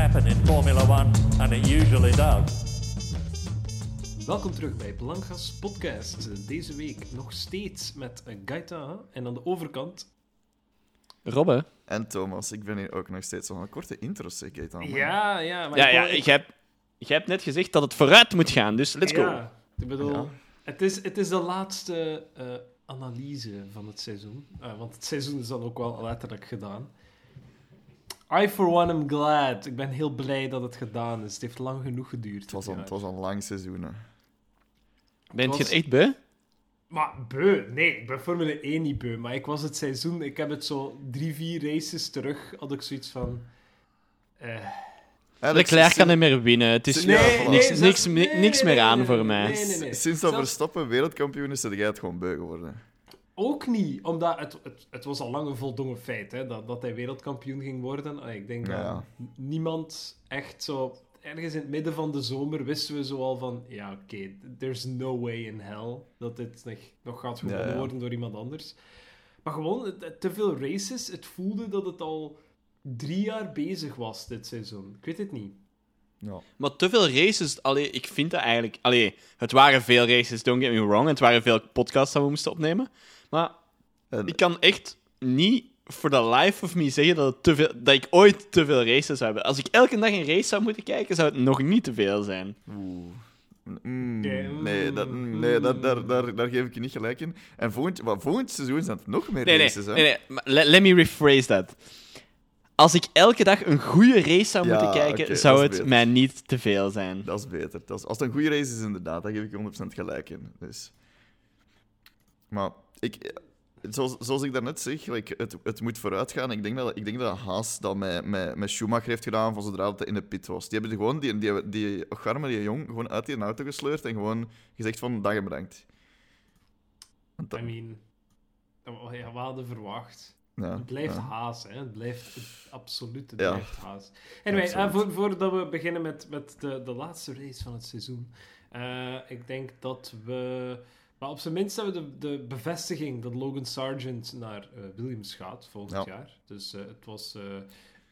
happen in Formula One, and it usually does. Welkom terug bij Blancas Podcast. Deze week nog steeds met Gaita en aan de overkant. Robbe? En Thomas, ik ben hier ook nog steeds van een korte intro, zeg ik. Ja, ja, maar Ja, ik ja, je hebt, je hebt net gezegd dat het vooruit moet gaan, dus let's go. Ja, ik bedoel, Ja. het, is, het is de laatste eh, analyse van het seizoen. Eh, want het seizoen is dan ook wel letterlijk gedaan. I for one am glad. Ik ben heel blij dat het gedaan is. Het heeft lang genoeg geduurd. Het was, het al een lang seizoen. Hè. Bent je het echt beu? Maar beu, nee, ik ben Formule 1 niet beu. Maar ik was het seizoen, ik heb het zo drie, vier races terug, had ik zoiets van... eh, Eigenlijk, Leclerc kan niet meer winnen. Het is Nee, niks, nee, niks, niks, nee, niks nee, meer aan voor mij. nee, nee, nee. Sinds dat Verstappen wereldkampioen is, is jij het gewoon beu geworden. Ook niet, omdat het, het, het was al lang een voldongen feit hè, dat, dat hij wereldkampioen ging worden. Allee, Ik denk Ja, dat ja. niemand echt zo... Ergens in het midden van de zomer wisten we zo al van... Ja, oké, there's no way in hell dat dit nog, nog gaat gewonnen Ja, ja. worden door iemand anders. Maar gewoon, te veel races. Het voelde dat het al drie jaar bezig was dit seizoen. Ik weet het niet. Ja. Maar te veel races, allee, ik vind dat eigenlijk... Allee, het waren veel races, don't get me wrong. Het waren veel podcasts dat we moesten opnemen. Maar En, ik kan echt niet voor the life of me zeggen dat, het te veel, dat ik ooit te veel races zou hebben. Als ik elke dag een race zou moeten kijken, zou het nog niet te veel zijn. Oeh. Mm, nee, dat, mm, nee dat, daar, daar, daar geef ik je niet gelijk in. En volgend, maar volgend seizoen zijn het nog meer Nee, nee, races. hè? nee, nee. maar Let, let me rephrase that. Als ik elke dag een goede race zou Ja, moeten kijken, zou het beter. mij niet te veel zijn. Dat is beter. Dat is, als het een goede race is, inderdaad, daar geef ik je 100% gelijk in. Dus. Maar ik, zoals, zoals ik daarnet zeg, like, het, het moet vooruit gaan. Ik denk dat, ik denk dat Haas dat met, met, met Schumacher heeft gedaan van zodra het in de pit was. Die hebben gewoon die, die, die Ocharme, die jong, gewoon uit die auto gesleurd en gewoon gezegd van, dag en bedankt. Dat- I mean... oh we hadden verwacht. ja, Het blijft ja. haas, hè. Het blijft het, absoluut, het Ja. blijft haas. Anyway, eh, voor, voordat we beginnen met, met de, de laatste race van het seizoen. eh, ik denk dat we... Maar op zijn minst hebben we de, de bevestiging dat Logan Sargent naar eh, Williams gaat volgend Ja. jaar. Dus eh, het was eh,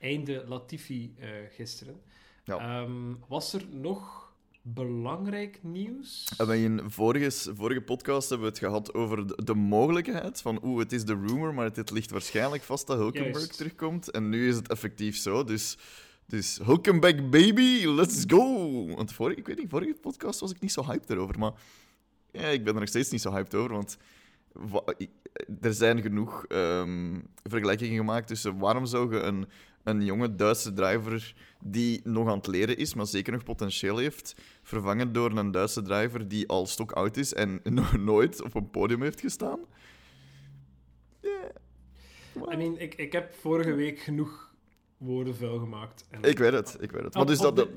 einde Latifi gisteren. Ja. Ehm, was er nog belangrijk nieuws? En bij een vorige, vorige podcast hebben we het gehad over de, de mogelijkheid van oeh, het is de rumor, maar het ligt waarschijnlijk vast dat Hulkenberg Juist. terugkomt. En nu is het effectief zo. Dus, dus Hulkenberg baby, let's go! Want vorige, ik weet niet, vorige podcast was ik niet zo hyped erover, maar ja, ik ben er nog steeds niet zo hyped over, want er zijn genoeg ehm, vergelijkingen gemaakt tussen waarom zou je een, een jonge Duitse driver die nog aan het leren is, maar zeker nog potentieel heeft, vervangen door een Duitse driver die al stokoud is en nog nooit op een podium heeft gestaan. I mean, ik, ik heb vorige week genoeg woorden vuil gemaakt. En Ik weet het, ik weet het. Dus dat, de- dat-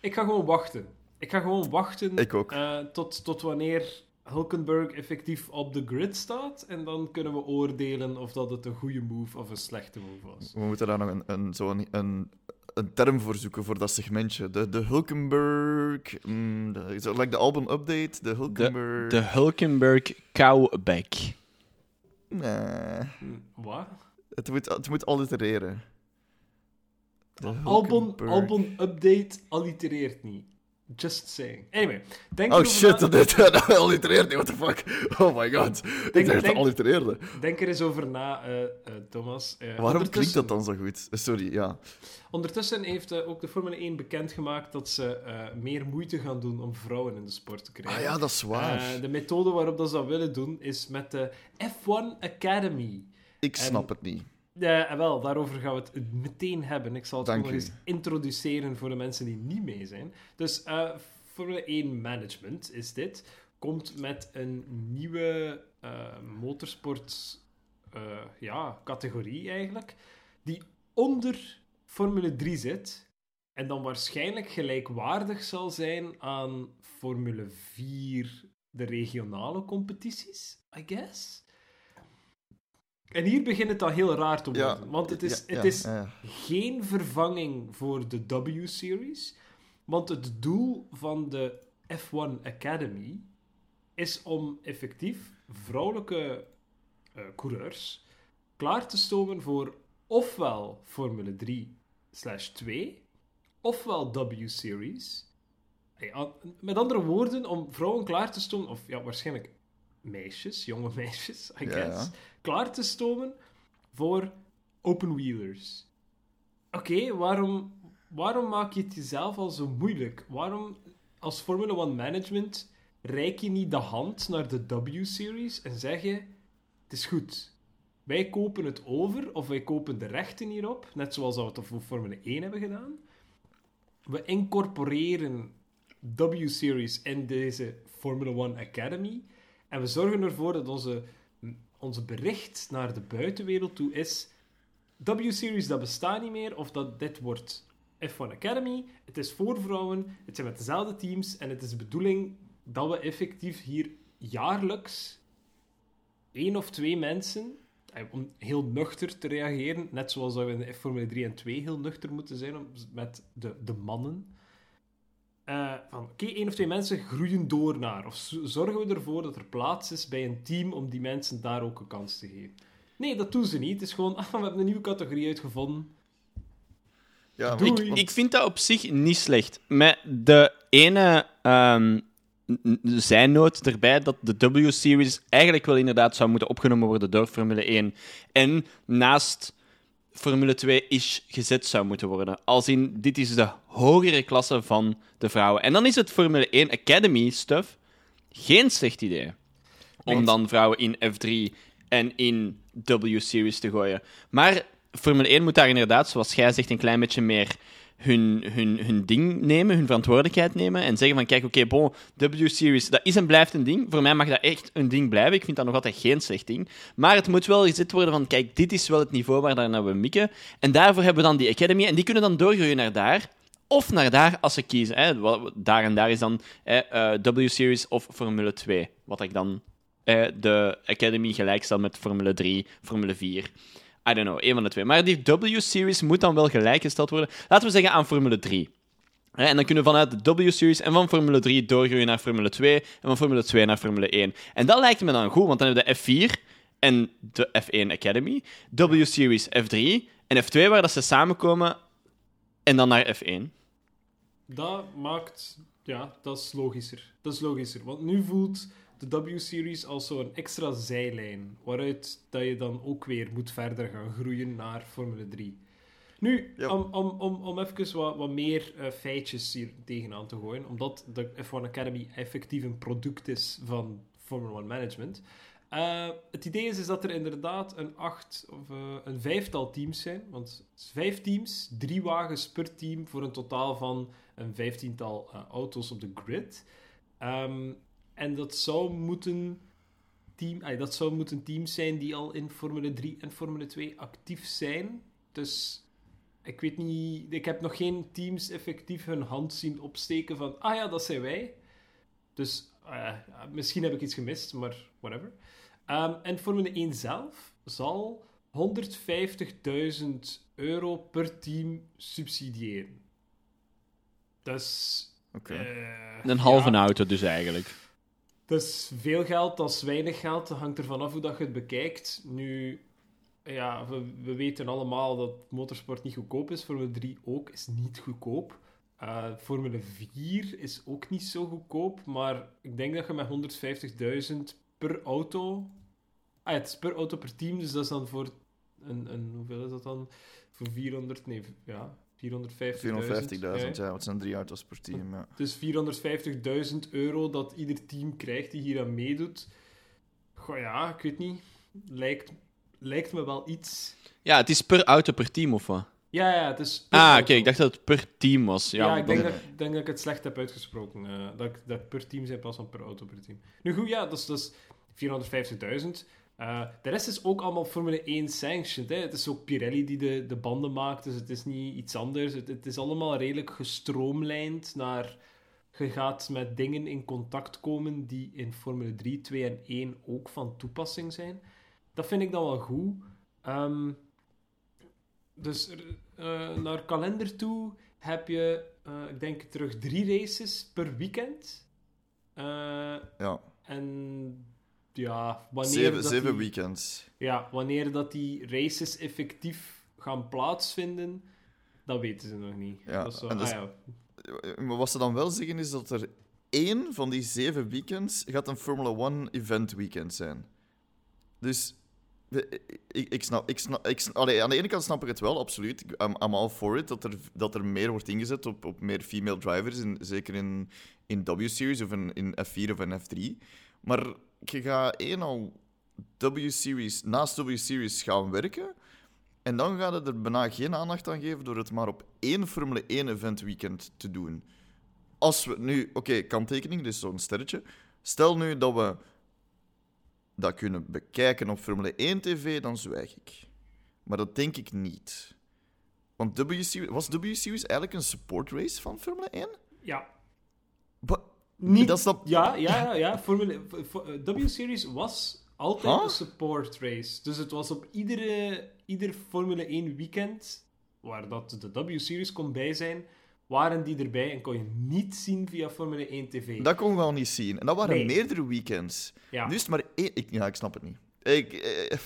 Ik ga gewoon wachten. Ik ga gewoon wachten Ik ook. eh, tot, tot wanneer Hulkenberg effectief op de grid staat. En dan kunnen we oordelen of dat het een goede move of een slechte move was. we moeten daar nog een, een, zo een, een, een term voor zoeken voor dat segmentje. De, de Hulkenberg... mm, de, zo, like de album update, de Hulkenberg... De Hulkenberg cowback. Nee, Hm, Wat? het moet, het moet allitereren. De Album, album update allitereert niet. Just saying. Anyway, denk Oh erover shit, na- dat, dat allitereert niet, what the fuck. Oh my god. ik dacht dat het denk- allitereerde. Denk er eens over na, eh, eh, Thomas. Eh, Waarom klinkt dat dan zo goed? Sorry, ja. Ondertussen heeft ook de Formule 1 bekendgemaakt dat ze eh, meer moeite gaan doen om vrouwen in de sport te krijgen. Ah ja, dat is waar. Eh, de methode waarop dat ze dat willen doen is met de F1 Academy. ik en- snap het niet. Ja, wel, daarover gaan we het meteen hebben. Ik zal het Dank nog eens introduceren voor de mensen die niet mee zijn. Dus eh, Formule 1 Management is dit. Komt met een nieuwe eh, motorsport eh, ja, categorie eigenlijk. Die onder Formule 3 zit. En dan waarschijnlijk gelijkwaardig zal zijn aan Formule 4, de regionale competities, I guess. En hier begint het dan heel raar te worden. Ja, want het is, ja, het is ja. geen vervanging voor de W-series. Want het doel van de F1 Academy is om effectief vrouwelijke eh, coureurs klaar te stomen voor ofwel Formule 3 slash 2 ofwel W-series. Met andere woorden, om vrouwen klaar te stomen, of ja, waarschijnlijk meisjes, jonge meisjes, I guess, klaar te stomen voor open wheelers. Oké, waarom, waarom maak je het jezelf al zo moeilijk? Waarom, als Formula One management, reik je niet de hand naar de W-series en zeg je: Het is goed. Wij kopen het over, of wij kopen de rechten hierop, net zoals we het voor Formule 1 hebben gedaan. We incorporeren W-series in deze Formula One Academy. En we zorgen ervoor dat onze, onze bericht naar de buitenwereld toe is: W-series dat bestaat niet meer, of dat dit wordt F1 Academy. Het is voor vrouwen, het zijn met dezelfde teams en het is de bedoeling dat we effectief hier jaarlijks één of twee mensen, eh, om heel nuchter te reageren, net zoals we in de Formule 3 en 2 heel nuchter moeten zijn met de, de mannen. Eh, van, oké, één of twee mensen groeien door naar. Of zorgen we ervoor dat er plaats is bij een team om die mensen daar ook een kans te geven. Nee, dat doen ze niet. Het is gewoon, ah, we hebben een nieuwe categorie uitgevonden. Ja, Ik, ik vind dat op zich niet slecht. Met de ene ehm, n- zijnoot erbij dat de W-series eigenlijk wel inderdaad zou moeten opgenomen worden door Formule 1. En naast Formule 2 is gezet zou moeten worden. Als in, dit is de hogere klasse van de vrouwen. En dan is het Formule 1 Academy stuff geen slecht idee. Om dan vrouwen in F3 en in W-series te gooien. Maar Formule 1 moet daar inderdaad, zoals jij zegt, een klein beetje meer hun, hun, hun ding nemen, hun verantwoordelijkheid nemen en zeggen van, kijk, oké, bon, W-series, dat is en blijft een ding. Voor mij mag dat echt een ding blijven. Ik vind dat nog altijd geen slecht ding. Maar het moet wel gezet worden van, kijk, dit is wel het niveau waar we mikken. En daarvoor hebben we dan die Academy en die kunnen dan doorgroeien naar daar. Of naar daar als ze kiezen. Hè. Daar en daar is dan eh, W-series of Formule 2. Wat ik dan eh, de Academy gelijkstel met Formule 3, Formule 4. I don't know, één van de twee. Maar die W-series moet dan wel gelijkgesteld worden. Laten we zeggen aan Formule 3. Hè, En dan kunnen we vanuit de W-series en van Formule 3 doorgroeien naar Formule 2 en van Formule 2 naar Formule 1. En dat lijkt me dan goed, want dan hebben we de F4 en de F1 Academy, W-series F3 en F2 waar dat ze samenkomen en dan naar F1. Dat maakt... Ja, dat is logischer. Dat is logischer. Want nu voelt de W-series als zo'n extra zijlijn, waaruit dat je dan ook weer moet verder gaan groeien naar Formule 3. Nu, Ja. om, om, om, om even wat, wat meer eh, feitjes hier tegenaan te gooien, omdat de F1 Academy effectief een product is van Formula 1 Management. Eh, het idee is, is dat er inderdaad een acht of eh, een vijftal teams zijn. Want vijf teams, drie wagens per team voor een totaal van een vijftiental auto's op de grid. Ehm, en dat zou moeten team, ay, dat zou moeten teams zijn die al in Formule 3 en Formule 2 actief zijn. Dus ik weet niet, ik heb nog geen teams effectief hun hand zien opsteken van, ah ja, dat zijn wij. Dus eh, misschien heb ik iets gemist, maar whatever. Ehm, en Formule 1 zelf zal 150.000 euro per team subsidiëren. Dus. Oké. eh, Een halve ja, auto dus eigenlijk. Dat is veel geld, dat is weinig geld. Dat hangt ervan af hoe dat je het bekijkt. Nu, ja, we, we weten allemaal dat motorsport niet goedkoop is. Formule 3 ook is niet goedkoop. Eh, Formule 4 is ook niet zo goedkoop. Maar ik denk dat je met 150.000 per auto... Ah, het is per auto per team, dus dat is dan voor... Een, een, hoeveel is dat dan? Voor 400... Nee, ja, 450.000. 450.000, Ja. Wat zijn drie auto's per team, ja. Dus 450.000 euro dat ieder team krijgt die hier aan meedoet. Goh ja, ik weet niet. Lijkt, lijkt me wel iets. Ja, het is per auto per team of wat? Ja, ja, het is. per Ah, oké, ik dacht dat het per team was. Ja, Ja, ik dan- denk, dat, ik denk dat ik het slecht heb uitgesproken. eh, dat, dat per team zijn pas van per auto per team. Nu goed, ja, dat is, dat is 450.000. Eh, de rest is ook allemaal Formule 1 sanctioned. Hè. Het is ook Pirelli die de, de banden maakt, dus het is niet iets anders. Het, het is allemaal redelijk gestroomlijnd naar... Je gaat met dingen in contact komen die in Formule 3, 2 en 1 ook van toepassing zijn. Dat vind ik dan wel goed. Ehm, dus eh, naar kalender toe heb je, eh, ik denk, terug drie races per weekend. Ja, en ja, wanneer, zeven, dat zeven die, weekends. ja, wanneer dat die races effectief gaan plaatsvinden, Dat weten ze nog niet. Ja, dat is zo, en ah, ja. Maar wat ze dan wel zeggen is dat er één van die zeven weekends gaat een Formula One event weekend zijn. Dus ik, ik snap, ik snap, ik allee, aan de ene kant snap ik het wel, absoluut. I'm, I'm all for it, dat er, dat er meer wordt ingezet op, op meer female drivers, in, zeker in, in W-Series of in, in F4 of in F3. Maar je gaat één al W-Series, naast W-Series gaan werken, en dan gaat het er bijna geen aandacht aan geven door het maar op één Formule 1 event weekend te doen. Als we nu, oké, kanttekening, dus zo'n sterretje. Stel nu dat we dat kunnen bekijken op Formule 1 TV, dan zwijg ik. Maar dat denk ik niet. Want W-Series, was W-Series eigenlijk een support race van Formule 1? ja. Niet, Dat Ja, ja, ja. ja. Formule, eh, W-Series was altijd Huh? een support race. Dus het was op iedere, ieder Formule 1 weekend waar dat de W-Series kon bij zijn, waren die erbij en kon je niet zien via Formule 1 TV. Dat kon we al niet zien. En dat waren Nee. meerdere weekends. ja. Nu is het maar één... Ik, ja, ik snap het niet. Ik, eh,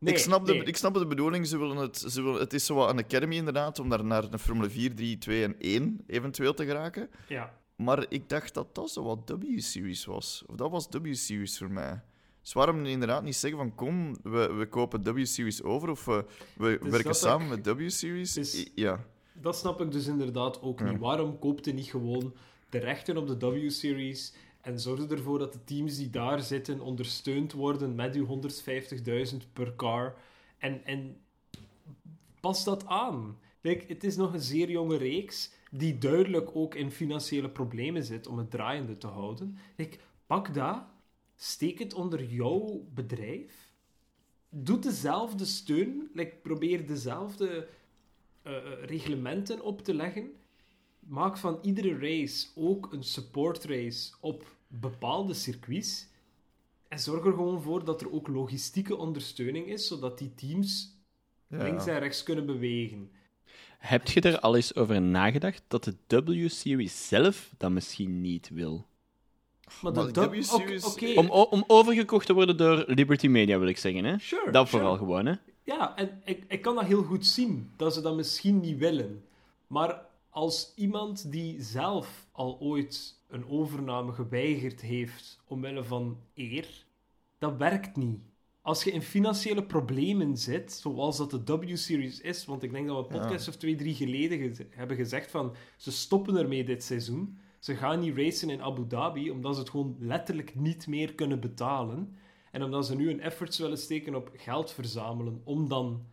Nee, ik, snap de, nee. ik snap de bedoeling. Ze willen het, ze willen, het is zo wat een academy inderdaad, om daar naar een Formule 4, 3, 2 en 1 eventueel te geraken. Ja. Maar ik dacht dat dat zo wat W-Series was. Of dat was W-Series voor mij. Dus waarom inderdaad niet zeggen van kom, we, we kopen W-Series over of we, we Dus werken samen ik- met W-Series? Dus- Ja. Dat snap ik dus inderdaad ook Ja. niet. Waarom koopt je niet gewoon de rechten op de W-Series en zorg er ervoor dat de teams die daar zitten ondersteund worden met uw 150.000 per car? En, en pas dat aan. Kijk, het is nog een zeer jonge reeks die duidelijk ook in financiële problemen zit om het draaiende te houden. Kijk, pak dat, steek het onder jouw bedrijf, doe dezelfde steun, like, probeer dezelfde eh, eh, reglementen op te leggen. Maak van iedere race ook een support race op bepaalde circuits. En zorg er gewoon voor dat er ook logistieke ondersteuning is, zodat die teams ja. links en rechts kunnen bewegen. Heb je er al eens over nagedacht dat de W-Series zelf dat misschien niet wil? Maar de W-series- Om, om overgekocht te worden door Liberty Media, wil ik zeggen. Hè? Sure, dat sure. vooral gewoon, hè? Ja, en ik, ik kan dat heel goed zien, dat ze dat misschien niet willen. Maar als iemand die zelf al ooit een overname geweigerd heeft omwille van eer, dat werkt niet. Als je in financiële problemen zit, zoals dat de W-Series is, want ik denk dat we een podcast of twee, drie geleden hebben gezegd van ze stoppen ermee dit seizoen. Ze gaan niet racen in Abu Dhabi, omdat ze het gewoon letterlijk niet meer kunnen betalen. En omdat ze nu een efforts willen steken op geld verzamelen om dan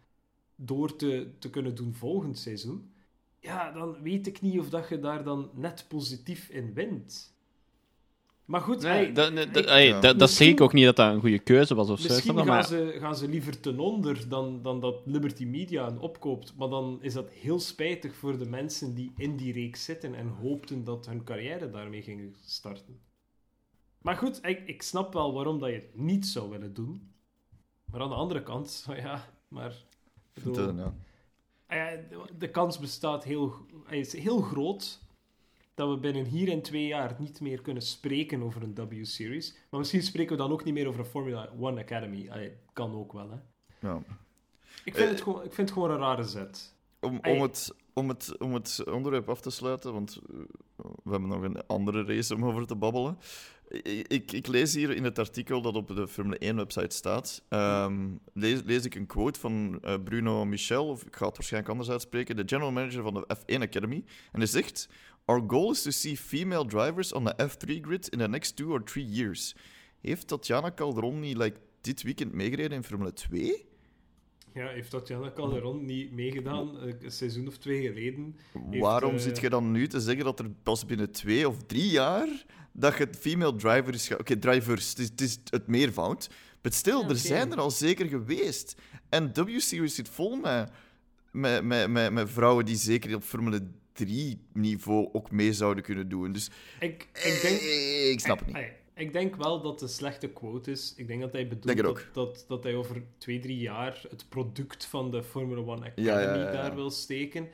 door te, te kunnen doen volgend seizoen, ja, dan weet ik niet of dat je daar dan net positief in wint. Maar goed, hey, dat, dat, ik- dat- hey, Ja. dat, dat zeg Misschien- ik ook niet dat dat een goede keuze was of zo. misschien gaan, Maar ze, gaan ze liever ten onder dan, dan dat Liberty Media een opkoopt. Maar dan is dat heel spijtig voor de mensen die in die reeks zitten en hoopten dat hun carrière daarmee ging starten. Maar goed, ik, ik snap wel waarom dat je het niet zou willen doen. Maar aan de andere kant, ja, maar... bedoel, De-. Ah de, de kans bestaat heel, hij is heel groot dat we binnen hier en twee jaar niet meer kunnen spreken over een W-series. Maar misschien spreken we dan ook niet meer over een Formula One Academy. Allee, kan ook wel, hè. Ja. Ik vind, Eh, het gewoon, ik vind het gewoon een rare zet. Om, om, het, om, het, om het onderwerp af te sluiten, want eh, we hebben nog een andere race om over te babbelen. Ik, ik lees hier in het artikel dat op de Formule 1-website staat, ehm, lees, lees ik een quote van eh, Bruno Michel, of ik ga het waarschijnlijk anders uitspreken, de general manager van de F1 Academy. En hij zegt, Our goal is to see female drivers on the F3 grid in the next two or three years. Heeft Tatjana Calderon niet like, dit weekend meegereden in Formule 2? Ja, heeft Tatjana Calderon niet meegedaan eh, een seizoen of twee geleden? Heeft, Waarom eh, zit je dan nu te zeggen dat er pas binnen twee of drie jaar dat je het female drivers gaat... Oké, drivers, het is, het is het meervoud. Maar stil, Ja, er zijn er al zeker geweest. En W-Series zit vol met, met, met, met, met vrouwen die zeker op Formule 3-niveau ook mee zouden kunnen doen. Dus Ik, ik denk... eh, ik snap het niet. Ey, Ik denk wel dat een slechte quote is. Ik denk dat hij bedoelt dat, dat, dat hij over twee, drie jaar het product van de Formula One Academy Ja, ja, ja, ja. daar wil steken.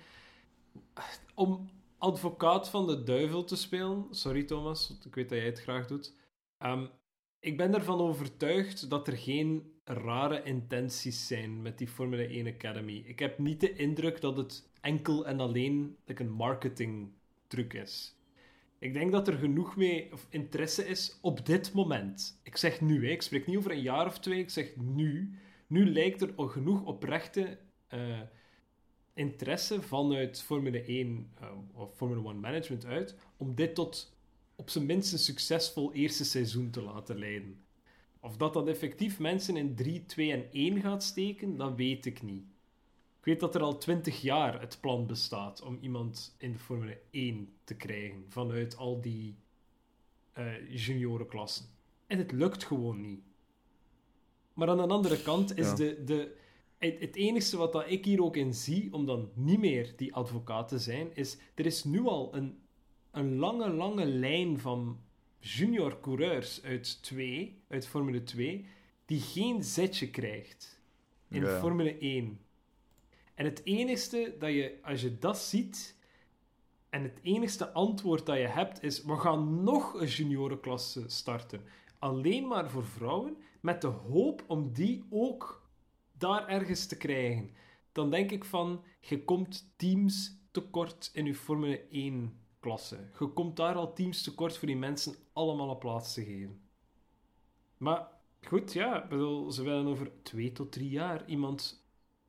Om advocaat van de duivel te spelen, sorry Thomas, ik weet dat jij het graag doet. Ehm, ik ben ervan overtuigd dat er geen rare intenties zijn met die Formule 1 Academy. Ik heb niet de indruk dat het enkel en alleen een marketingtruc is. Ik denk dat er genoeg mee, of interesse is op dit moment. Ik zeg nu, hè. ik spreek niet over een jaar of twee, ik zeg nu. Nu lijkt er genoeg oprechte eh, interesse vanuit Formule 1 eh, of Formule 1 management uit om dit tot op zijn minst een succesvol eerste seizoen te laten leiden. Of dat dat effectief mensen in 3, 2 en 1 gaat steken, dat weet ik niet. Ik weet dat er al 20 jaar het plan bestaat om iemand in de Formule 1 te krijgen vanuit al die uh, juniorenklassen. En het lukt gewoon niet. Maar aan de andere kant is Ja. de, de, het, het enige wat dat ik hier ook in zie, om dan niet meer die advocaat te zijn, is er is nu al een, een lange, lange lijn van junior coureurs uit, 2, uit Formule 2 die geen zetje krijgt in Ja. Formule 1. En het enigste dat je, als je dat ziet, en het enigste antwoord dat je hebt is: we gaan nog een juniorenklasse starten. Alleen maar voor vrouwen, met de hoop om die ook daar ergens te krijgen. Dan denk ik van: je komt teams tekort in je Formule 1 klasse. Je komt daar al teams tekort voor die mensen allemaal een plaats te geven. Maar goed, ja, bedoel, ze willen over twee tot drie jaar iemand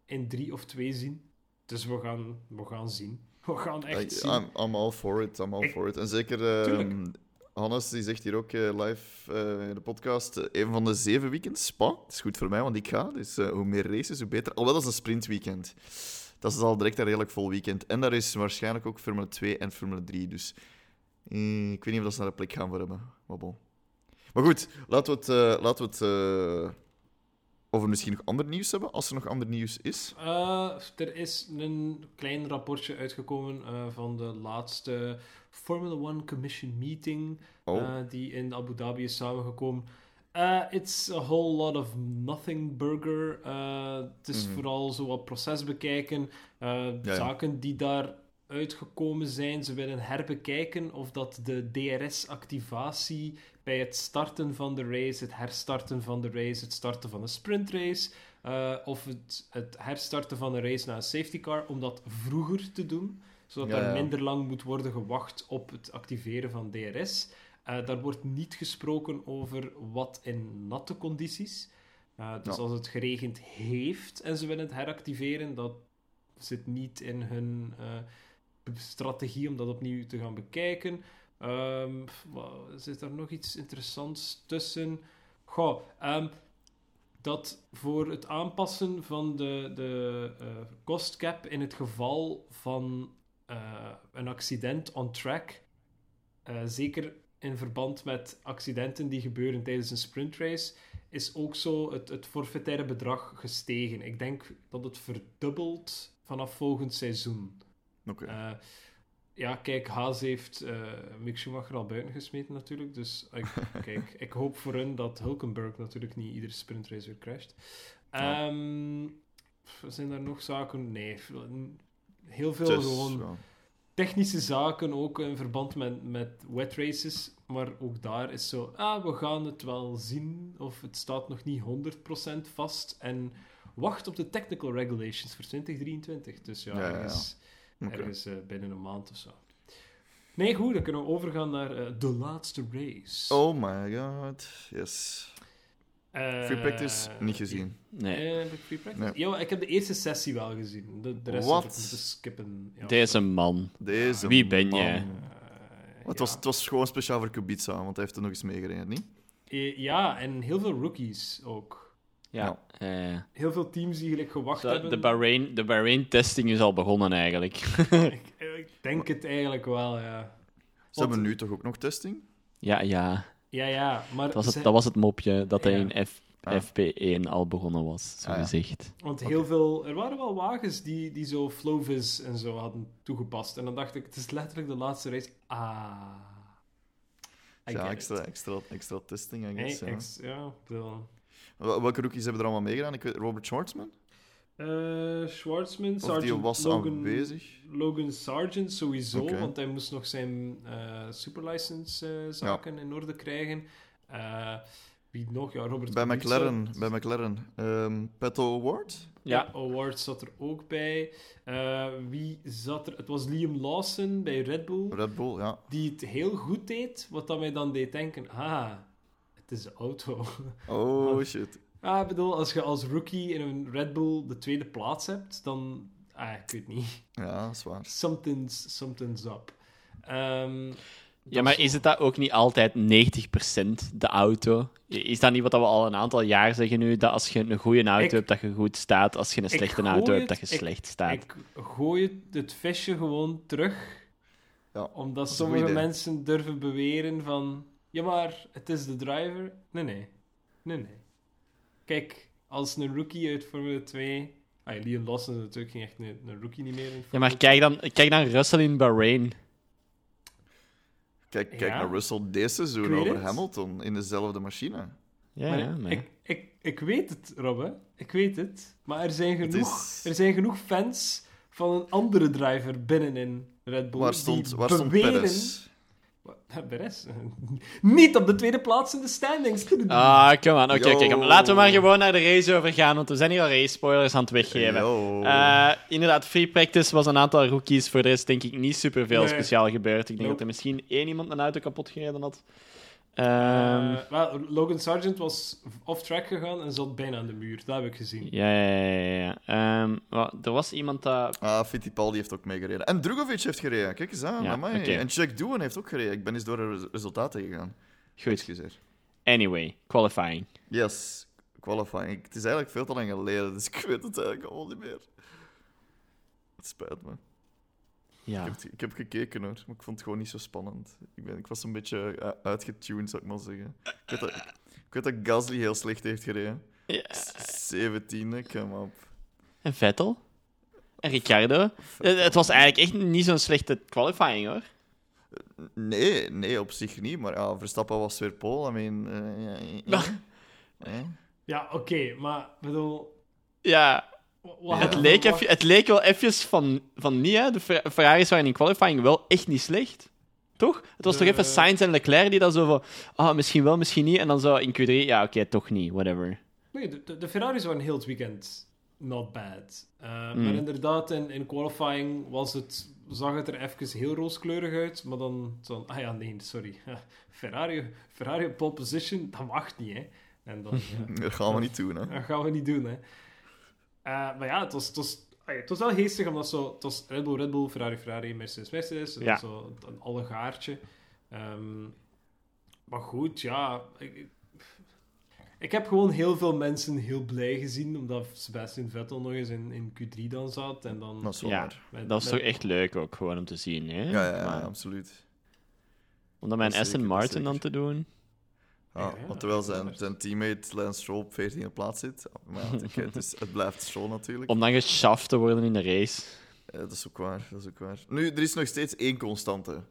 in drie of twee zien. Dus we gaan, we gaan zien. We gaan echt I- zien. I'm, I'm all for it, I'm all for it. En zeker, eh, Tuurlijk. Hannes die zegt hier ook eh, live eh, in de podcast, eh, een van de zeven weekends, Spa. Dat is goed voor mij, want ik ga. Dus hoe meer races, hoe beter. Alhoewel, dat is een sprintweekend. Dat is al direct een redelijk vol weekend. En daar is waarschijnlijk ook Formule 2 en Formule 3. Dus eh, ik weet niet of dat ze daar een plek gaan voor hebben. Maar bon. Maar goed, laten we het, eh, laten we het eh, over misschien nog ander nieuws hebben, als er nog ander nieuws is. Er is een klein rapportje uitgekomen van de laatste Formula One Commission meeting Oh, die in Abu Dhabi is samengekomen. Eh, it's a whole lot of nothing burger. Eh, het is Mhm. vooral zo wat proces bekijken. eh, ja. Zaken die daar uitgekomen zijn. Ze willen herbekijken of dat de DRS-activatie bij het starten van de race, het herstarten van de race, het starten van een sprintrace, of het, het herstarten van een race naar een safety car, om dat vroeger te doen, zodat Ja, er minder lang moet worden gewacht op het activeren van DRS. Eh, daar wordt niet gesproken over wat in natte condities. Eh, dus Ja. als het geregend heeft en ze willen het heractiveren, dat zit niet in hun eh, strategie om dat opnieuw te gaan bekijken. Ehm, zit er nog iets interessants tussen? Goh, ehm, dat voor het aanpassen van de, de cost cap in het geval van een accident on track, zeker in verband met accidenten die gebeuren tijdens een sprintrace, is ook zo het, het forfaitaire bedrag gestegen. Ik denk dat het verdubbelt vanaf volgend seizoen. oké. Eh, ja, kijk, Haas heeft eh Mick Schumacher al buiten gesmeten natuurlijk. Dus ik, kijk, ik hoop voor hun dat Hulkenberg natuurlijk niet iedere sprintrace weer crasht. Ehm, zijn er nog zaken? Nee, heel veel gewoon. Technische zaken, ook in verband met, met wet races. Maar ook daar is zo, ah, we gaan het wel zien. Of het staat nog niet 100% vast. En wacht op de technical regulations voor 2023. Dus ja, Ja, ja, ja. ergens, eh, binnen een maand of zo. Nee, goed, dan kunnen we overgaan naar eh, de laatste race. Oh my god, yes. Eh, Free practice, niet gezien. Nee. eh, heb ik free practice? Nee. Ja, ik heb de eerste sessie wel gezien. De, de rest Wat? heb ik moeten skippen. Ja, Deze man. Deze Wie ben man. jij? Eh, Het, ja. was, het was gewoon speciaal voor Kubica, want hij heeft er nog eens meegereden, niet? Eh, Ja, en heel veel rookies ook. Ja. eh, Heel veel teams die gelijk gewacht de, hebben. de Bahrain, de Bahrain-testing is al begonnen eigenlijk. ik, ik denk het eigenlijk wel, ja. Ze Want- hebben nu toch ook nog testing? ja, ja. Ja, ja, maar... Dat was het, ze- dat was het mopje dat hij Ja. in F, Ah. FP1 al begonnen was, zo Ah, ja. gezegd. Want heel veel... Er waren wel wagens die, die zo Flowvis en zo hadden toegepast. En dan dacht ik, het is letterlijk de laatste race. Ah... I Ja, extra, extra, extra testing, I Hey, guess. ja. ex- ja. Wel- Welke rookies hebben er allemaal meegedaan? Ik weet, Robert Schwartzman? Eh, Schwartzman, Sergeant die was Logan, aanwezig? Logan Sargent sowieso, want hij moest nog zijn eh superlicense eh, zaken in orde krijgen. Wie nog? Ja, Robert Bij. McLaren. Bij McLaren. Ehm Peto Ward? Ja. Award zat er ook bij. Wie zat er? Het was Liam Lawson bij Red Bull. Red Bull, ja. Die het heel goed deed. Wat dat mij dan deed denken: ah, het is de auto. Oh, shit. Ah, ik bedoel, als je als rookie in een Red Bull de tweede plaats hebt, dan. Ah, ik weet niet. Ja, dat is waar. Something's, something's up. Ehm, Ja, maar is het dat ook niet altijd 90% de auto? Is dat niet wat we al een aantal jaar zeggen nu? Dat als je een goede auto Ik- hebt, dat je goed staat. Als je een slechte auto hebt, dat je ik- slecht staat. Ik gooi het, visje gewoon terug. Ja, Omdat sommige mensen durven beweren van... Ja, maar het is de driver. Nee, nee. Nee, nee. Kijk, als een rookie uit Formule 2... Ah, Liam Lawson is natuurlijk geen echt een, een rookie niet meer in Ja, maar kijk dan, kijk dan Russell in Bahrain. Kijk, kijk Ja. naar Russell deze Ik seizoen over het. Hamilton in dezelfde machine. Ja, Maar ja, maar... ik, ik, ik weet het, Robbe. Ik weet het. Maar er zijn genoeg, is- er zijn genoeg fans van een andere driver binnenin Red Bull. Waar stond, die waar stond beweren... Perez? Wat? Perez? Niet op de tweede plaats in de standings. Ah, kom aan. Oké, kom. Laten we maar gewoon naar de race overgaan, want we zijn hier al race-spoilers aan het weggeven. Eh, inderdaad, free practice was een aantal rookies. Voor de rest denk ik niet superveel Nee. speciaal gebeurd. Ik denk dat er misschien één iemand een auto kapot gereden had. Eh, Ehm, wel, Logan Sargent was off-track gegaan en zat bijna aan de muur. Dat heb ik gezien. ja, ja, ja. ja. Ehm, er was iemand dat... Ah, Fittipaldi heeft ook meegereden. En Drugovic heeft gereden. Kijk eens aan. Ja. En Jack Doohan heeft ook gereden. Ik ben eens door de res- resultaten gegaan. Goed. Excuseer. Anyway, qualifying. Yes, qualifying. Het is eigenlijk veel te lang geleden, dus ik weet het eigenlijk al niet meer. Het spijt me. Ja. Ik, heb, ik heb gekeken hoor, maar ik vond het gewoon niet zo spannend. Ik, ben, ik was een beetje uh, uitgetuned, zou ik maar zeggen. Ik weet, dat, ik weet dat Gasly heel slecht heeft gereden. Ja. Zeventiende, kom op. En Vettel? En Ricciardo? Eh, Het was eigenlijk echt niet zo'n slechte qualifying, hoor. Nee, nee, op zich niet. Maar ja, Verstappen was weer Paul. I mean... eh, ja, Maar- eh. Oké, maar ik bedoel... Ja, het leek, even, het leek wel even van, van niet, hè. De Fer- Ferraris waren in qualifying wel echt niet slecht. Toch? Het was De- toch even Sainz en Leclerc die dan zo van... Ah, misschien wel, misschien niet. En dan zo in Q3, ja, oké, toch niet, whatever. Nee, de, de, Ferraris waren heel het weekend not bad. Uh, Mm. Maar inderdaad, in, in qualifying was het, zag het er even heel rooskleurig uit. Maar dan, zo, ah ja, nee, sorry. Ferrari, Ferrari op pole position, dat mag niet, hè. En dan, ja, Dat gaan we niet doen, hè. dat gaan we niet doen, hè. Eh, maar ja, het was, het, was, ah ja, het was wel geestig, omdat zo, het was Red Bull, Red Bull, Ferrari, Ferrari, Mercedes, Mercedes. Ja. Zo een allegaartje. Ehm maar goed, ja... Ik, heb gewoon heel veel mensen heel blij gezien, omdat Sebastian Vettel nog eens in, in Q3 dan zat. En dan Dat is Ja, met- dat is met- toch echt leuk ook, gewoon om te zien, hè. Ja, ja, ja, Maar absoluut. Om dat met een Aston Martin dan te doen. Ja, want terwijl zijn, zijn teammate Lance Stroll op 14e plaats zit. Maar ja, het, is- het blijft Stroll natuurlijk. Om dan geschaft te worden in de race. Dat is ook waar, dat is ook waar. Nu, er is nog steeds één constante.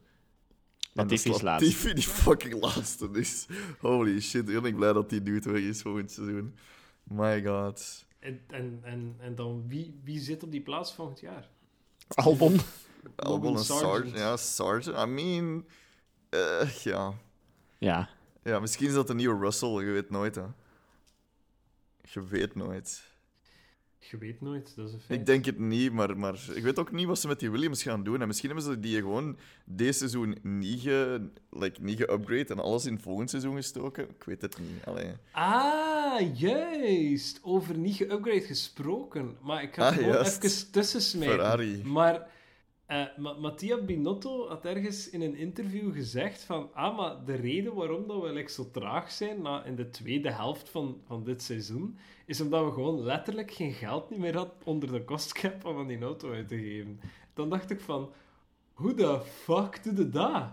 Latifi dat is laatste. Latifi die fucking laatste is. Holy shit, heel erg blij dat die dude weg is volgend seizoen. My god. En, en, en, en dan, wie, wie zit op die plaats volgend jaar? Albon. Albon en Sargent. Ja, Sargent. I mean... eh, ja. Ja. Ja, misschien is dat een nieuwe Russell, je weet nooit, hè. Je weet nooit. Je weet nooit, dat is een feit. Ik denk het niet, maar, maar ik weet ook niet wat ze met die Williams gaan doen. En misschien hebben ze die gewoon deze seizoen niet, ge, like, niet geupgrade en alles in volgend seizoen gestoken. Ik weet het niet. Allee. Ah, juist. Over niet geupgrade gesproken. Maar ik ga Ah, gewoon juist. even. Ferrari. Maar Ma- Mattia Binotto had ergens in een interview gezegd van... Ah, maar de reden waarom dat we like, zo traag zijn na, in de tweede helft van, van dit seizoen... is omdat we gewoon letterlijk geen geld niet meer hadden onder de kostcap om aan die auto uit te geven. Dan dacht ik van... Hoe de fuck doe je dat?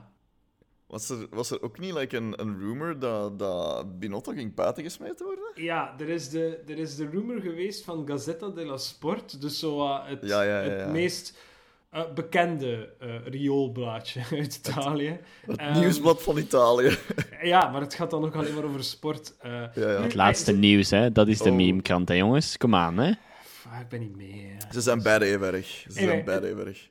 Was er, was er ook niet like, een, een rumor dat, dat Binotto ging buiten gesmeten worden? Ja, er is, de, er is de rumor geweest van Gazzetta dello Sport. Dus zo het, Ja, ja, ja, het meest eh, bekende eh rioolblaadje uit Italië. Het Ehm, nieuwsblad van Italië. Ja, maar het gaat dan nog alleen maar over sport. eh. ja, ja. Het laatste nieuws, hè. Dat is de Oh. meme-krant, hè, jongens. Kom aan, hè. Ah, ik ben niet mee. hè. Ze zijn beide even erg. Ze zijn Anyway, beide even erg.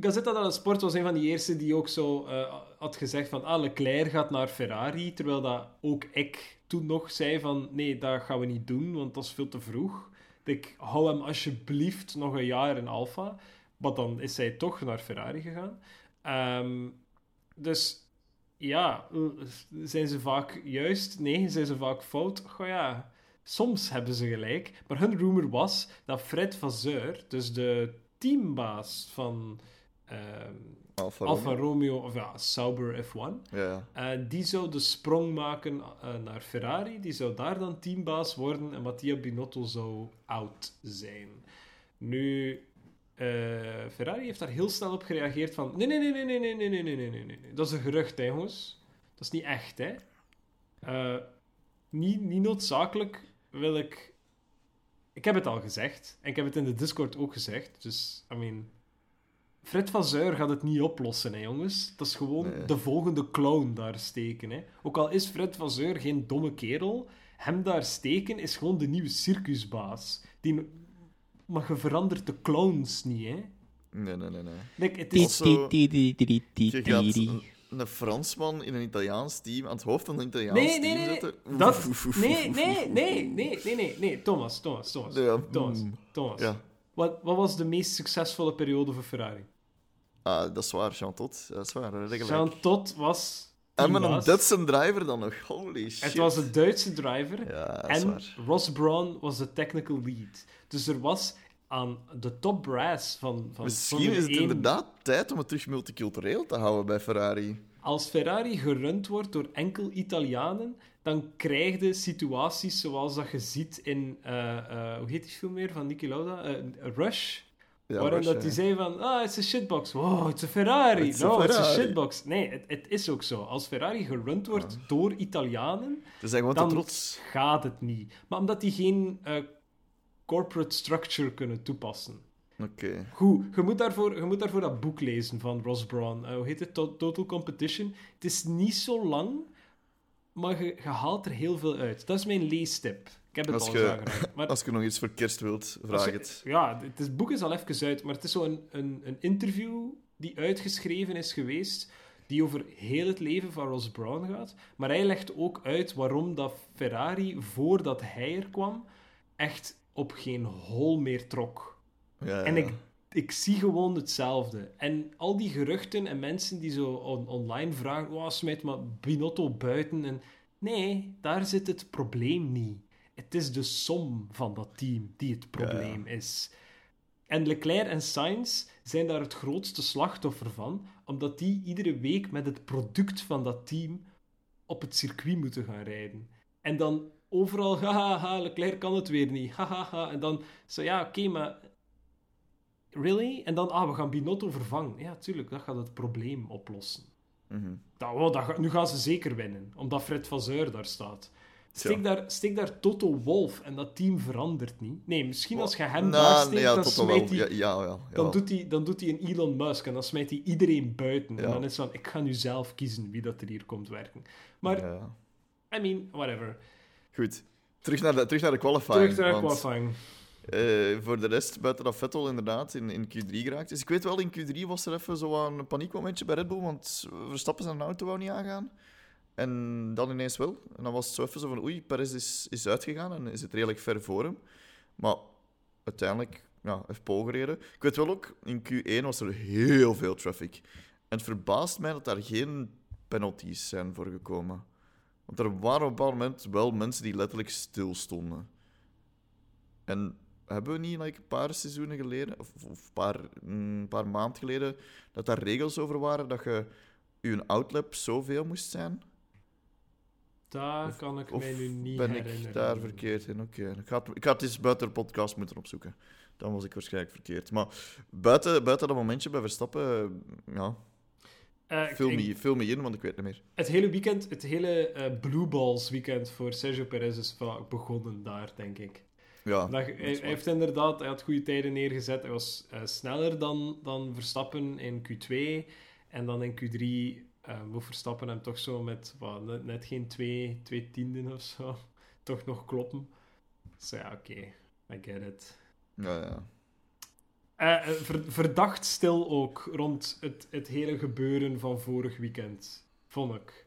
Gazzetta dello Sport was een van die eerste die ook zo eh, had gezegd van ah, Leclerc gaat naar Ferrari, terwijl dat ook ik toen nog zei van nee, dat gaan we niet doen, want dat is veel te vroeg. Ik hou hem alsjeblieft nog een jaar in Alfa. Maar dan is hij toch naar Ferrari gegaan. Ehm, dus ja, zijn ze vaak juist? Nee, zijn ze vaak fout? Goh ja, soms hebben ze gelijk. Maar hun rumor was dat Fred Vasseur, dus de teambaas van ehm, Alfa Alfa Romeo. Romeo, of ja, Sauber F1, Ja, eh, die zou de sprong maken eh, naar Ferrari. Die zou daar dan teambaas worden en Mattia Binotto zou out zijn. Nu, eh, Ferrari heeft daar heel snel op gereageerd van... Nee, nee, nee, nee, nee, nee, nee, nee, nee, nee, nee. Dat is een gerucht, hè, jongens. Dat is niet echt, hè. Eh, niet, niet noodzakelijk wil ik... Ik heb het al gezegd. En ik heb het in de Discord ook gezegd. Dus, I mean... Fred van Zuur gaat het niet oplossen, hè, jongens. Dat is gewoon Nee. de volgende clown daar steken. Hè. Ook al is Fred van Zuur geen domme kerel, hem daar steken is gewoon de nieuwe circusbaas. Die... Maar je verandert de clowns niet, hè. Nee, nee, nee. nee. Like, het is... Also, Je gaat ti. een, Fransman in een Italiaans team, aan het hoofd van een Italiaans Nee, team nee, nee. nee. zetten. Dat... oef, oef, Nee, oef, nee, oef, nee, nee, nee, nee, nee. Thomas, Thomas, Thomas. Ja, Thomas, mm, Thomas. Ja, Wat, wat was de meest succesvolle periode voor Ferrari? ah, dat is waar, Jean Tot. Dat is waar. Jean Todt was... En met een. Duitse driver dan nog. Holy shit. Het was een Duitse driver. Ja, En waar. Ross Brawn was de technical lead. Dus er was aan de top brass van, van Misschien is het 1 inderdaad tijd om het terug multicultureel te houden bij Ferrari. Als Ferrari gerund wordt door enkel Italianen, dan krijg je situaties zoals dat je ziet in... eh, eh, hoe heet die film weer van Niki Lauda? Eh, Rush. Ja, waarin dat ja. zei van, ah, it's a shitbox. Wow, it's a Ferrari. It's a no, it's a Ferrari. shitbox. Nee, het, het is ook zo. Als Ferrari gerund wordt door Italianen, dan trots. gaat het niet. Maar omdat die geen eh, corporate structure kunnen toepassen. Oké. Goed, je moet, daarvoor, je moet daarvoor dat boek lezen van Ross Brawn. Eh, hoe heet het? To- Total Competition. Het is niet zo lang, maar je, je haalt er heel veel uit. Dat is mijn leestip. Ik heb het Als al je- eens aangeraakt. Maar Als je nog iets voor kerst wilt, vraag je- het. Ja, het, boek is al even uit, maar het is zo'n een, een interview die uitgeschreven is geweest, die over heel het leven van Ross Brawn gaat. Maar hij legt ook uit waarom dat Ferrari, voordat hij er kwam, echt op geen hol meer trok. Ja, En ik, ik zie gewoon hetzelfde. En al die geruchten en mensen die zo on- online vragen: oh, smijt maar Binotto buiten. En... Nee, daar zit het probleem niet. Het is de som van dat team die het probleem is. En Leclerc en Sainz zijn daar het grootste slachtoffer van, omdat die iedere week met het product van dat team op het circuit moeten gaan rijden. En dan overal, haha, Leclerc kan het weer niet. En dan zo, ja, oké, maar Really? En dan, ah, we gaan Binotto vervangen. Ja, tuurlijk, dat gaat het probleem oplossen. Mhm. Dat, oh, dat, nu gaan ze zeker winnen, omdat Fred van Zuur daar staat. Steek, Tja. daar, steek daar Toto Wolf en dat team verandert niet. Nee, misschien als je hem Nou, daar steekt, ja, dan, smijt hij, Ja, ja, ja, dan, doet hij, dan doet hij een Elon Musk en dan smijt hij iedereen buiten. En dan is het van, ik ga nu zelf kiezen wie dat er hier komt werken. Maar. I mean, whatever. Goed. Terug naar de, terug naar de qualifying. Terug naar want, qualifying. eh, voor de rest, buiten dat Vettel inderdaad in, in Q3 geraakt. Dus ik weet wel, in Q3 was er even zo een paniekmomentje bij Red Bull, want Verstappen zijn auto wou niet aangaan. En dan ineens wel. En dan was het zo even zo van, oei, Perez is, is uitgegaan en is het redelijk ver voor hem. Maar uiteindelijk, ja, heeft Paul. Ik weet wel ook, in Q1 was er heel veel traffic. En het verbaast mij dat daar geen penalties zijn voor gekomen. Want er waren op een bepaald moment wel mensen die letterlijk stilstonden. En hebben we niet like, een paar seizoenen geleden, of of paar, een paar maanden geleden, dat daar regels over waren dat je je outlap zoveel moest zijn? Daar Of- kan ik mij nu niet ben herinneren. ik daar verkeerd in? Oké, ik, ga het- ik het eens buiten de podcast moeten opzoeken. Dan was ik waarschijnlijk verkeerd. Maar buiten, buiten dat momentje bij Verstappen, eh, ja, Eh, vul ik- me, vul me in, want ik weet het niet meer. Het hele weekend, het hele eh, Blue Balls weekend voor Sergio Perez is vaak begonnen daar, denk ik. Ja, Dat- hij, heeft inderdaad, hij had goede tijden neergezet. Hij was eh, sneller dan, dan Verstappen in Q2. En dan in Q3 eh moet Verstappen hem toch zo met wat, net, net geen twee, twee tienden of zo, toch nog kloppen. Dus ja, oké, I get it. Ja, ja. Eh, eh, ver- verdacht stil ook rond het, het hele gebeuren van vorig weekend, vond ik.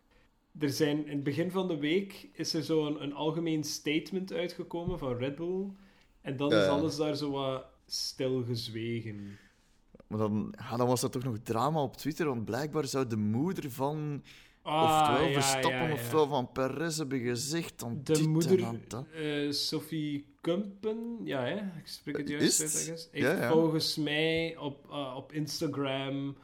Er zijn, in het begin van de week is er zo een, een algemeen statement uitgekomen van Red Bull. En dan Ja, is alles daar zo wat stilgezwegen. Maar dan, ja, dan was er toch nog drama op Twitter, want blijkbaar zou de moeder van Ah, oftewel ja, Verstappen ja, oftewel van Perez hebben gezegd dan De moeder, dat. eh, Sophie Kumpen, ja, hè? ik spreek het Is juist uit, I guess, Ja, heeft ja. volgens mij op, eh, op Instagram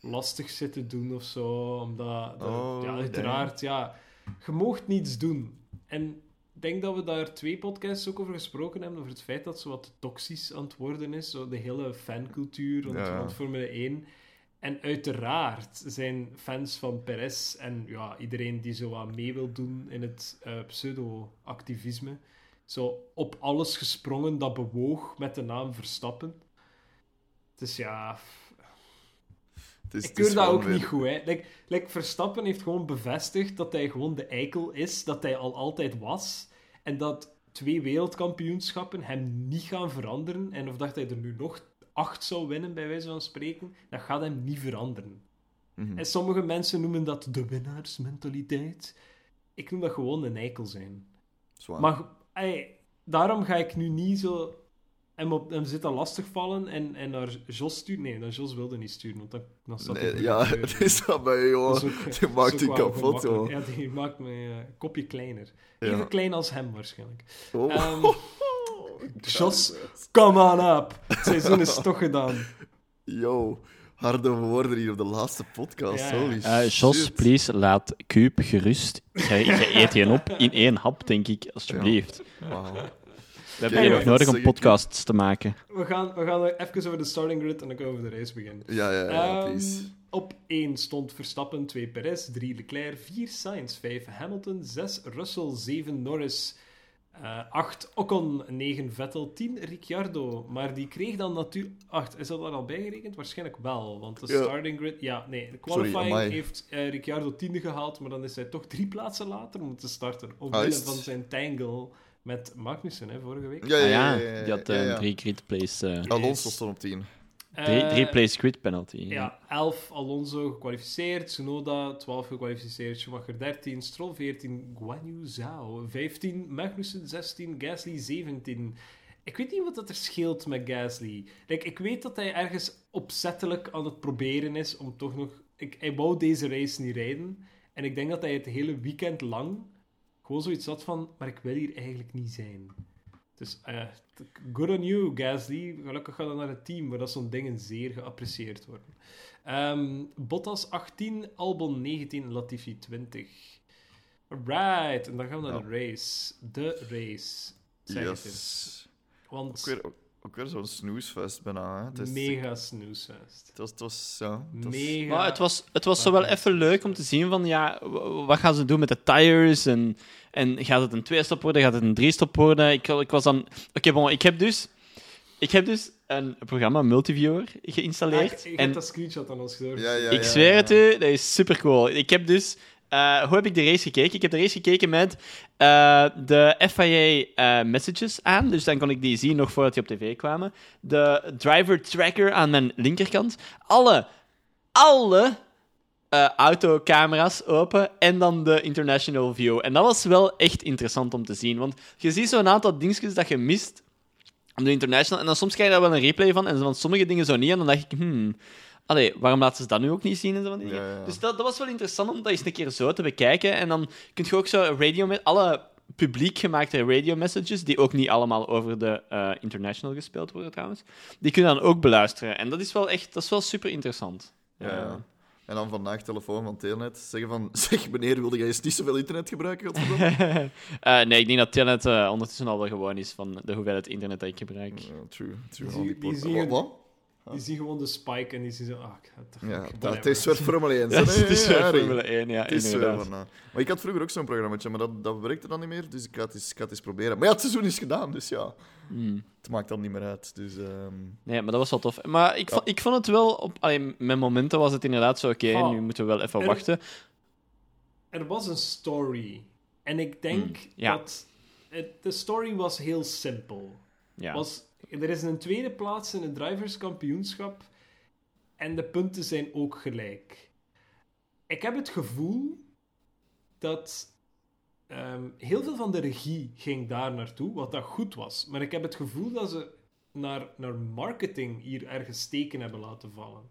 lastig zitten doen of zo. Omdat, er- Oh, ja, uiteraard, ja, je moogt niets doen. En ik denk dat we daar twee podcasts ook over gesproken hebben, over het feit dat zo wat toxisch aan het worden is, zo de hele fancultuur rond, Ja. rond Formule 1. En uiteraard zijn fans van Perez en ja, iedereen die zo wat mee wil doen in het eh, pseudo-activisme, zo op alles gesprongen dat bewoog met de naam Verstappen. Dus ja, is- ik keur dat ook weer- niet goed. Hè. Like, like Verstappen heeft gewoon bevestigd dat hij gewoon de eikel is, dat hij al altijd was. En dat twee wereldkampioenschappen hem niet gaan veranderen. En of dat hij er nu nog acht zou winnen, bij wijze van spreken, dat gaat hem niet veranderen. Mhm. En sommige mensen noemen dat de winnaarsmentaliteit. Ik noem dat gewoon een eikel zijn. Zwaar. Maar ey, daarom ga ik nu niet zo hem, op, hem zitten lastigvallen en, en naar Jos sturen. Nee, naar Jos wilde niet sturen, want dan, dan staat hij Nee, ja, het is dat bij je, Dat jongen. Die dat maakt die kapot, joh. Ja, die maakt mijn eh, kopje kleiner. Ja. Even klein als hem, waarschijnlijk. Oh. Ehm, Jos, come on up. Het seizoen is toch gedaan. Yo, harde woorden hier op de laatste podcast. Ja. Holy Eh Jos, shit. please, laat Cube gerust. Jij eet je op in één hap, denk ik, alsjeblieft. We hebben Kijk, je nog nodig om podcasts te maken. We gaan, we gaan even over de starting grid en dan kunnen we over de race beginnen. Ja, ja, ja, Ehm, please. op 1 stond Verstappen, 2 Perez, 3 Leclerc, 4 Sainz, 5 Hamilton, 6 Russell, 7 Norris, eh 8 Ocon, 9 Vettel, 10 Ricciardo. Maar die kreeg dan natuurlijk... 8, is dat er al bijgerekend? Waarschijnlijk wel, want de Ja. starting grid... Ja, nee, de qualifying heeft eh, Ricciardo tiende gehaald, maar dan is hij toch drie plaatsen later moeten starten. Ah, Omwille is het? van zijn tangle met Magnussen, hè, vorige week. Ja, Ah ja, ja, ja. ja, die had ja, eh, ja. drie grid plays. eh, Alonso stond op 10. drie, Eh, drie plays grid penalty. Ja, 11 Alonso gekwalificeerd, Tsunoda 12 gekwalificeerd, Schumacher 13, Stroll 14, Guan Yu Zhao 15, Magnussen 16, Gasly 17. Ik weet niet wat dat er scheelt met Gasly. Like, ik weet dat hij ergens opzettelijk aan het proberen is om toch nog... Ik, hij wou deze race niet rijden. En ik denk dat hij het hele weekend lang gewoon zoiets had van... Maar ik wil hier eigenlijk niet zijn. Dus eh, t- good on you, Gasly. Gelukkig gaat dat naar het team, waar dat zo'n dingen zeer geapprecieerd worden. Ehm, Bottas 18, Albon 19, Latifi 20. Right, en dan gaan we naar de race. De race. Zeg. Yes. Want Ook weer, ook, ook weer zo'n snoesfest bijna. Hè. Het, is, mega snoesfest. het was, het was, ja, het was- Mega. Maar het was, het was zo wel even leuk om te zien van, ja, wat gaan ze doen met de tires? En, en gaat het een twee-stop worden? Gaat het een drie-stop worden? Ik, ik was dan... Oké, bon, ik heb dus... Ik heb dus een programma, Multiviewer, Ah, ik, geïnstalleerd. ik en heb dat screenshot aan ons. Ja, ja, ik ja, zweer ja. het u, dat is super cool. Ik heb dus... eh, hoe heb ik de race gekeken? Ik heb de race gekeken met eh, de FIA eh, messages aan. Dus dan kon ik die zien nog voordat die op tv kwamen. De driver tracker aan mijn linkerkant. Alle, alle autocamera's open. En dan de international view. En dat was wel echt interessant om te zien. Want je ziet zo'n aantal dingetjes dat je mist op de international. En dan soms krijg je daar wel een replay van. En van sommige dingen zo niet. En dan dacht ik, hmm... Allee, waarom laten ze dat nu ook niet zien? En zo van die dingen? Ja, ja. Dus dat, dat was wel interessant om dat eens een keer zo te bekijken. En dan kun je ook zo radio met alle publiek gemaakte radio messages, die ook niet allemaal over de eh, international gespeeld worden trouwens, die kun je dan ook beluisteren. En dat is wel echt, dat is wel super interessant. Ja, ja. En dan vandaag telefoon van Telnet. Zeggen van, zeg meneer, wilde jij eens niet zoveel internet gebruiken? Eh, nee, ik denk dat Telnet eh, ondertussen al wel gewoon is van de hoeveelheid internet dat ik gebruik. True. true. Die Al zie- die Die zien gewoon de spike en die zien zo... Ah, ik ga toch- Ja, dat is weer Formule 1. Ja, het is weer. Formule 1, ja, is weer inderdaad. van, eh, Maar ik had vroeger ook zo'n programmaatje, maar dat, dat werkte dan niet meer. Dus ik ga het eens, ik ga het eens proberen. Maar ja, het seizoen is gedaan, dus ja. Hmm. Het maakt dan niet meer uit. Dus, ehm, Nee, maar dat was wel tof. Maar ik, vond, ik vond het wel... Op, allee, met momenten was het inderdaad zo, oké, Oh. nu moeten we wel even Er- wachten. Er was een story. En ik denk Hmm, ja. dat... Het, de story was heel simpel. Ja. Was er is een tweede plaats in het driverskampioenschap en de punten zijn ook gelijk. Ik heb het gevoel dat ehm, heel veel van de regie ging daar naartoe, wat dat goed was. Maar ik heb het gevoel dat ze naar, naar marketing hier ergens steken hebben laten vallen.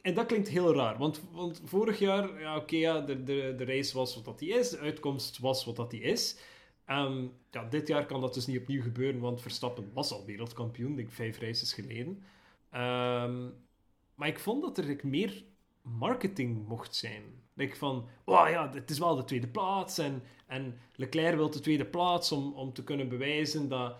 En dat klinkt heel raar, want, want vorig jaar, ja, oké, ja, de, de, de race was wat dat die is, de uitkomst was wat dat die is. Ehm, ja, dit jaar kan dat dus niet opnieuw gebeuren, want Verstappen was al wereldkampioen, denk ik, vijf races geleden. Ehm, maar ik vond dat er meer marketing mocht zijn. Like van, oh ja, het is wel de tweede plaats en, en Leclerc wil de tweede plaats om, om te kunnen bewijzen dat,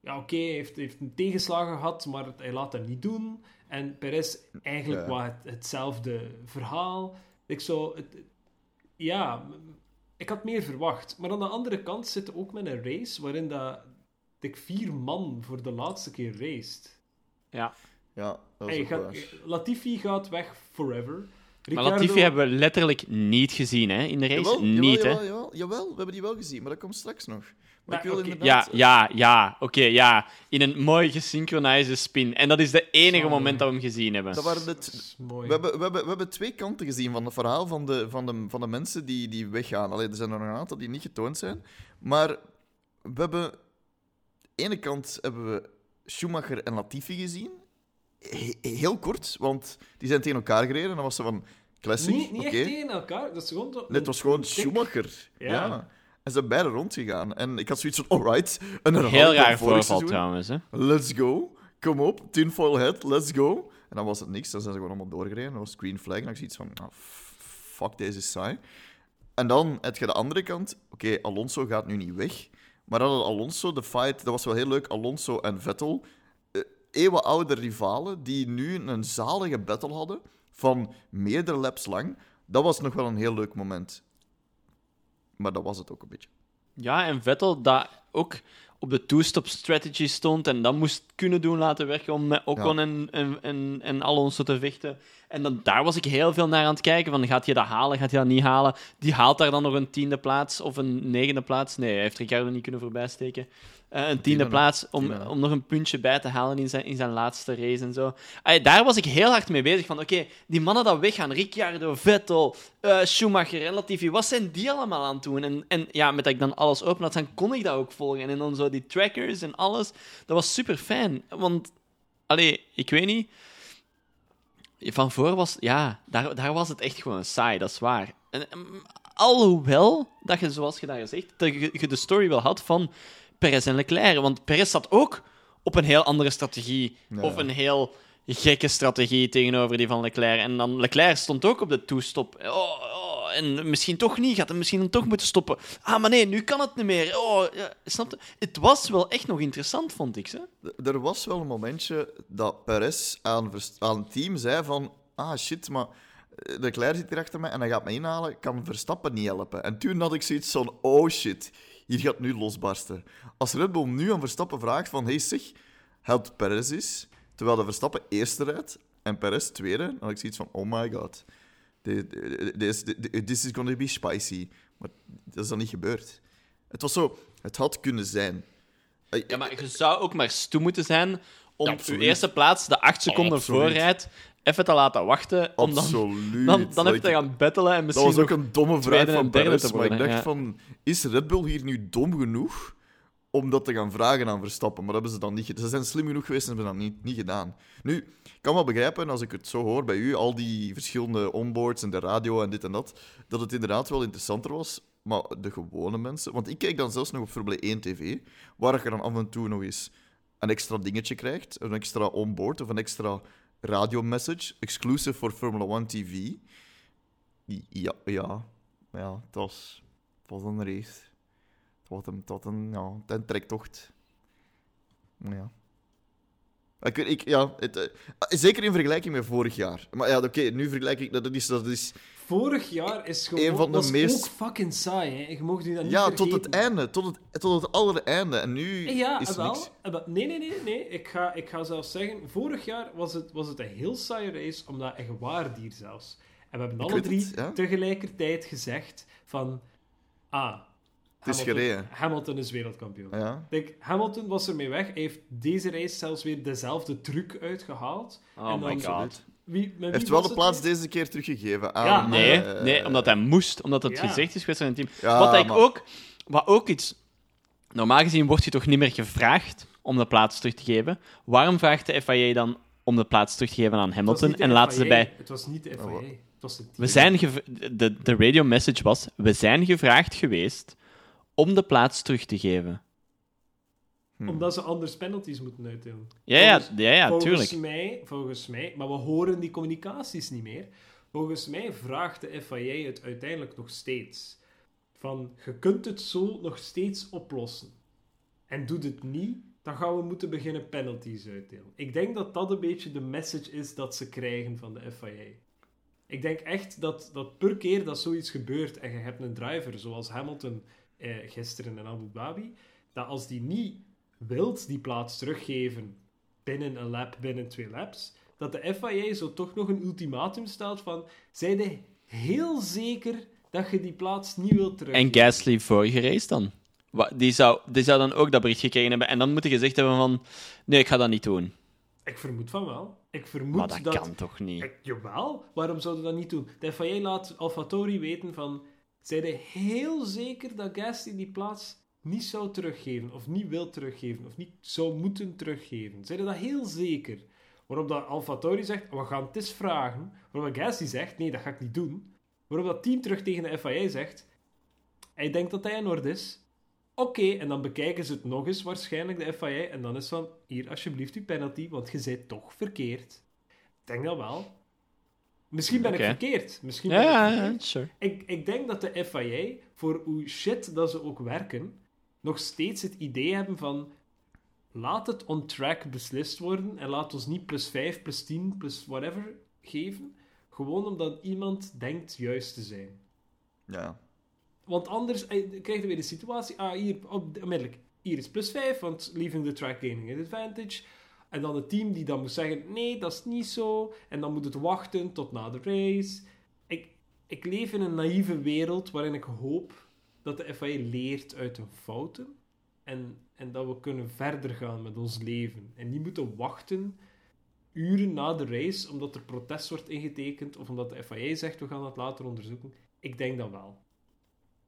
ja oké, hij heeft, heeft een tegenslag gehad, maar hij laat dat niet doen. En Perez eigenlijk Ja. het, hetzelfde verhaal. Ik zo, het, ja, ik had meer verwacht. Maar aan de andere kant zitten we ook met een race waarin dat, ik vier man voor de laatste keer raced. Ja. Ja, dat is gaat-. Latifi gaat weg forever. Maar Latifi hebben we letterlijk niet gezien hè, in de race. Jawel, niet, jawel, hè? jawel, jawel, jawel, we hebben die wel gezien, maar dat komt straks nog. Maar Maar, ik wil oké. inderdaad... Ja, ja, ja. Oké, ja. In een mooi gesynchroniseerde spin. En dat is de enige Sorry. moment dat we hem gezien hebben. Dat waren de Dat t- is mooi. we, hebben, we, hebben, we hebben twee kanten gezien van het verhaal van de, van de, van de mensen die, die weggaan. Allee, er zijn er nog een aantal die niet getoond zijn. Maar we hebben... Aan de ene kant hebben we Schumacher en Latifi gezien. He- heel kort, want die zijn tegen elkaar gereden. En dan was ze van... Classic, niet niet echt tegen elkaar. Dat is gewoon het was gewoon. Schumacher. Ja. Ja. En ze zijn beide rondgegaan. En ik had zoiets van, alright. Een herhaling Heel raar voorval seizoen. trouwens. Hè? Let's go. Kom op. Tinfoil head. Let's go. En dan was het niks. Dan zijn ze gewoon allemaal doorgereden. Dan was green flag. En dan zoiets van, ah, fuck, deze is saai. En dan heb je de andere kant. Oké, Alonso gaat nu niet weg. Maar dan had Alonso de fight. Dat was wel heel leuk. Alonso en Vettel. eh, eeuwenoude rivalen die nu een zalige battle hadden. Van meerdere laps lang. Dat was nog wel een heel leuk moment. Maar dat was het ook een beetje. Ja, en Vettel dat ook op de two-stop strategy stond en dat moest kunnen doen laten werken om met Ocon Ja. en, en, en, en Alonso te vechten. En dan, daar was ik heel veel naar aan het kijken, van gaat hij dat halen, gaat hij dat niet halen? Die haalt daar dan nog een tiende plaats of een negende plaats. Nee, hij heeft Ricciardo niet kunnen voorbijsteken. Eh, een tiende plaats om, om nog een puntje bij te halen in zijn, in zijn laatste race en zo. Allee, daar was ik heel hard mee bezig. Van oké, die mannen dat weggaan, Ricciardo, Vettel, eh, Schumacher en Latifi, wat zijn die allemaal aan het doen? En, en ja, met dat ik dan alles open had, dan kon ik dat ook volgen. En dan zo die trackers en alles. Dat was super fijn. Want, allee, ik weet niet. Van voor was, ja, daar, daar was het echt gewoon saai, dat is waar. En, alhoewel dat je, zoals je daar zegt, dat je, je de story wel had van Perez en Leclerc. Want Perez zat ook op een heel andere strategie. Ja. Of een heel gekke strategie tegenover die van Leclerc. En dan Leclerc stond ook op de toestop. Oh, oh, en misschien toch niet, gaat hem misschien toch moeten stoppen. Ah, maar nee, nu kan het niet meer. Oh, ja? Het was wel echt nog interessant, vond ik. Ze. Er was wel een momentje dat Perez aan, aan het team zei van... Ah, shit, maar eh, Leclerc zit hier achter mij en hij gaat me inhalen. Kan Verstappen niet helpen. En toen had ik zoiets van... Oh, shit. Hier gaat nu losbarsten. Als Red Bull nu aan Verstappen vraagt van... Hey, zeg, helpt Perez is... Terwijl de Verstappen eerste rijdt en Perez tweede, dan had ik zoiets van... Oh my god. Thi- thi- This, thi- this is gonna be spicy. Maar dat is dan niet gebeurd. Het was zo... Het had kunnen zijn. Ja, maar je zou ook maar stoe moeten zijn om Ja, je absoluut. eerste plaats, de acht seconden Absoluut. voorrijd, even te laten wachten. Om dan, Absoluut. dan, dan even Like, te gaan battelen en Dat misschien was ook een domme vraag van Perez, maar ik dacht ja. van... Is Red Bull hier nu dom genoeg om dat te gaan vragen aan Verstappen? Maar dat hebben ze dan niet gedaan. Ze zijn slim genoeg geweest en hebben dat niet, niet gedaan. Nu, ik kan wel begrijpen, als ik het zo hoor bij u, al die verschillende onboards en de radio en dit en dat, dat het inderdaad wel interessanter was. Maar de gewone mensen... Want ik kijk dan zelfs nog op Formule 1 TV, waar je dan af en toe nog eens een extra dingetje krijgt, een extra onboard of een extra radiomessage, exclusive voor Formula 1 TV. Ja, ja. Ja, het was, het was een race. Was een, ja, een trektocht. Maar ja. Ik, ik, ja het, eh, zeker in vergelijking met vorig jaar. Maar ja, oké, nu vergelijk ik... Dat is, dat is, Vorig jaar is gewoon... Een van de was meest- ook fucking saai, hè. Je mocht u dat niet ja, tot het einde. Tot het, tot het allereinde. En nu Ja, is wel. niks. wel. Nee, nee, nee, nee. Ik ga, ik ga zelfs zeggen, vorig jaar was het, was het een heel saaie race, omdat je waar hier zelfs. En we hebben alle drie het, ja. tegelijkertijd gezegd van... Ah, Het is Hamilton- gereden. Hamilton is wereldkampioen. Ja. Kijk, Hamilton was ermee weg. Hij heeft deze race zelfs weer dezelfde truc uitgehaald. Oh En my dan- god. Wie, heeft wel de plaats deze keer teruggegeven aan... Ja, Nee, eh, nee, omdat hij moest, omdat het Ja. gezegd is geweest aan het team. Ja, wat, ik maar- ook, wat ook iets... Normaal gezien word je toch niet meer gevraagd om de plaats terug te geven. Waarom vraagt de FIA dan om de plaats terug te geven aan Hamilton en laten ze bij... Het was niet de FIA. Het was het team. We zijn de, de radio message was, we zijn gevraagd geweest om de plaats terug te geven. Hm. Omdat ze anders penalties moeten uitdelen. Ja, ja, Volgens- ja, ja volgens tuurlijk. Mij, volgens mij, maar we horen die communicaties niet meer. Volgens mij vraagt de FIA het uiteindelijk nog steeds. Van, je kunt het zo nog steeds oplossen. En doet het niet, dan gaan we moeten beginnen penalties uitdelen. Ik denk dat dat een beetje de message is dat ze krijgen van de FIA. Ik denk echt dat, dat per keer dat zoiets gebeurt en je hebt een driver zoals Hamilton eh, gisteren in Abu Dhabi, dat als die niet wilt die plaats teruggeven binnen een lap, binnen twee laps, dat de FIA zo toch nog een ultimatum stelt van, zij je heel zeker dat je die plaats niet wilt En teruggeven? Gasly vorige race dan? Die zou, die zou dan ook dat bericht gekregen hebben en dan moeten gezegd hebben van nee, ik ga dat niet doen. Ik vermoed van wel. Ik vermoed Maar dat, dat... kan toch niet? Ik- jawel, waarom zouden we dat niet doen? De FIA laat AlphaTauri weten van... Je heel zeker dat Gasly die plaats niet zou teruggeven, of niet wil teruggeven, of niet zou moeten teruggeven? Zijn dat heel zeker? Waarop dat AlphaTauri zegt, we gaan het eens vragen. Waarop Gasly zegt, nee, dat ga ik niet doen. Waarop dat team terug tegen de FIA zegt, hij denkt dat hij in orde is. Oké, en dan bekijken ze het nog eens waarschijnlijk, de FIA, en dan is van, hier, alsjeblieft, uw penalty, want je bent toch verkeerd. Ik denk dat wel. Misschien ben ik verkeerd. Misschien Ja, ben ik sure. Ik, ik denk dat de FIA, voor hoe shit dat ze ook werken, nog steeds het idee hebben van laat het on track beslist worden en laat ons niet plus 5, plus 10, plus whatever geven. Gewoon omdat iemand denkt juist te zijn. Ja. Want anders eh, krijg je weer de situatie, ah, hier, op, onmiddellijk, hier is plus 5, want leaving the track gaining an advantage. En dan het team die dan moet zeggen, nee, dat is niet zo. En dan moet het wachten tot na de race. Ik, ik leef in een naïeve wereld waarin ik hoop dat de FIA leert uit hun fouten. En, en dat we kunnen verder gaan met ons leven. En niet moeten wachten uren na de race omdat er protest wordt ingetekend of omdat de FIA zegt we gaan dat later onderzoeken. Ik denk dat wel.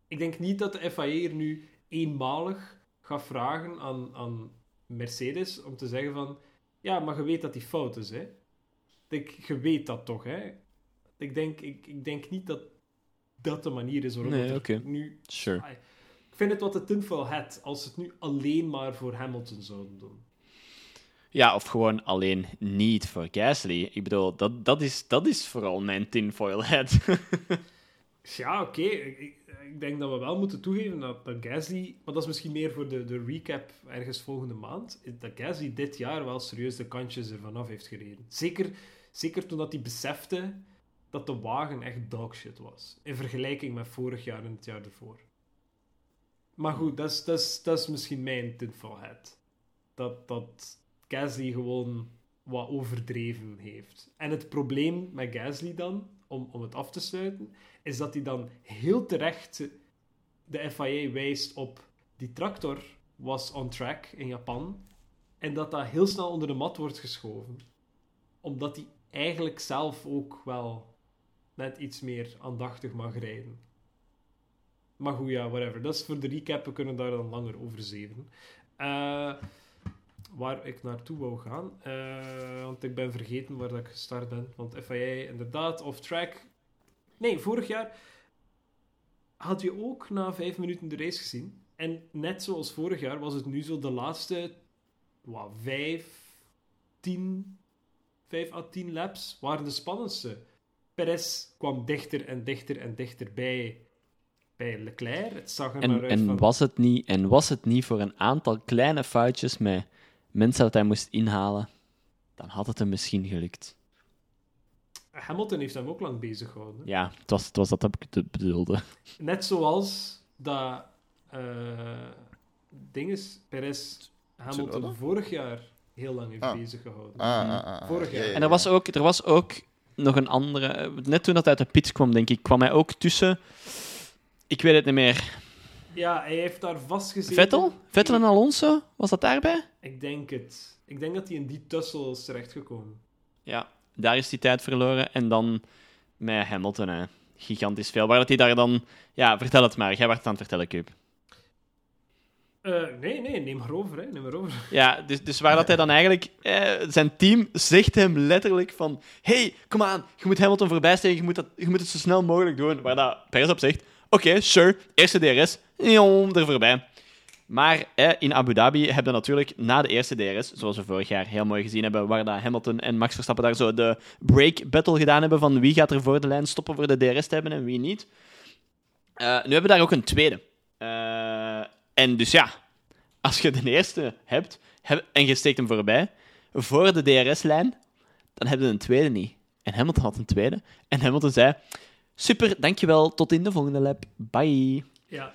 Ik denk niet dat de FIA er nu eenmalig gaat vragen aan, aan Mercedes om te zeggen van ja, maar je weet dat die fout is, hè? Ik, je weet dat toch, hè? Ik denk, ik, ik denk niet dat dat de manier is waarop Nee, het nu... Sure. Ik vind het wat te tinfoil hat als het nu alleen maar voor Hamilton zouden doen. Ja, of gewoon alleen niet voor Gasly. Ik bedoel, dat, dat, is, dat is vooral mijn tinfoil hat. Ja, oké. Ik, denk dat we wel moeten toegeven dat, dat Gasly... Maar dat is misschien meer voor de, de recap ergens volgende maand. Dat Gasly dit jaar wel serieus de kantjes ervan af heeft gereden. Zeker, zeker toen dat hij besefte dat de wagen echt dogshit was. In vergelijking met vorig jaar en het jaar ervoor. Maar goed, dat is, dat is, dat is misschien mijn tinfoil. Dat, dat Gasly gewoon wat overdreven heeft. En het probleem met Gasly dan, om, om het af te sluiten, is dat hij dan heel terecht de FIA wijst op die tractor was on track in Japan en dat dat heel snel onder de mat wordt geschoven. Omdat hij eigenlijk zelf ook wel net iets meer aandachtig mag rijden. Maar goed, ja, whatever. Dat is voor de recap. We kunnen daar dan langer over zeven. Eh, waar ik naartoe wou gaan. eh, want ik ben vergeten waar dat ik gestart ben. Want FIA, inderdaad, off-track. Nee, vorig jaar had je ook na vijf minuten de race gezien. En net zoals vorig jaar was het nu zo de laatste wat, vijf, tien, vijf à tien laps waren de spannendste. Perez kwam dichter en dichter en dichter bij, bij Leclerc. Het zag er En, maar uit en, van... was het niet, en was het niet voor een aantal kleine foutjes met mensen dat hij moest inhalen, dan had het hem misschien gelukt. Hamilton heeft hem ook lang bezig gehouden. Ja, het was, het was dat ik te- bedoelde. Net zoals dat eh dinges Perez Hamilton Tsunoda? vorig jaar heel lang heeft Ah. bezig gehouden. Ah, ah, ah, ah. Vorig jaar. Ja, ja, En er was ook, er was ook nog een andere... Net toen dat uit de pits kwam, denk ik, kwam hij ook tussen... Ik weet het niet meer. Ja, hij heeft daar vastgezeten. Vettel? Vettel en Alonso? Was dat daarbij? Ik denk het. Ik denk dat hij in die tussel is terechtgekomen. Ja, daar is die tijd verloren. En dan met Hamilton, hè. gigantisch veel. Waar dat hij daar dan... Ja, vertel het maar. Jij werd het aan het vertellen, Cube. Eh, nee, nee, neem maar over, hè. Neem maar over. Ja, dus, dus waar dat hij dan eigenlijk... Eh, zijn team zegt hem letterlijk van... Hey, kom aan, je moet Hamilton voorbijsteken, je moet, dat, je moet het zo snel mogelijk doen. Waar dat Perez op zegt... Oké, sure, eerste DRS, jong, er voorbij. Maar eh, in Abu Dhabi hebben we natuurlijk na de eerste DRS, zoals we vorig jaar heel mooi gezien hebben, waar dat Hamilton en Max Verstappen daar zo de break battle gedaan hebben van wie gaat er voor de lijn stoppen voor de DRS te hebben en wie niet. Eh, nu hebben we daar ook een tweede. Eh, en dus ja, als je de eerste hebt heb- en je steekt hem voorbij, voor de DRS-lijn, dan hebben we een tweede niet. En Hamilton had een tweede. En Hamilton zei, super, dankjewel, tot in de volgende lap, bye. Ja,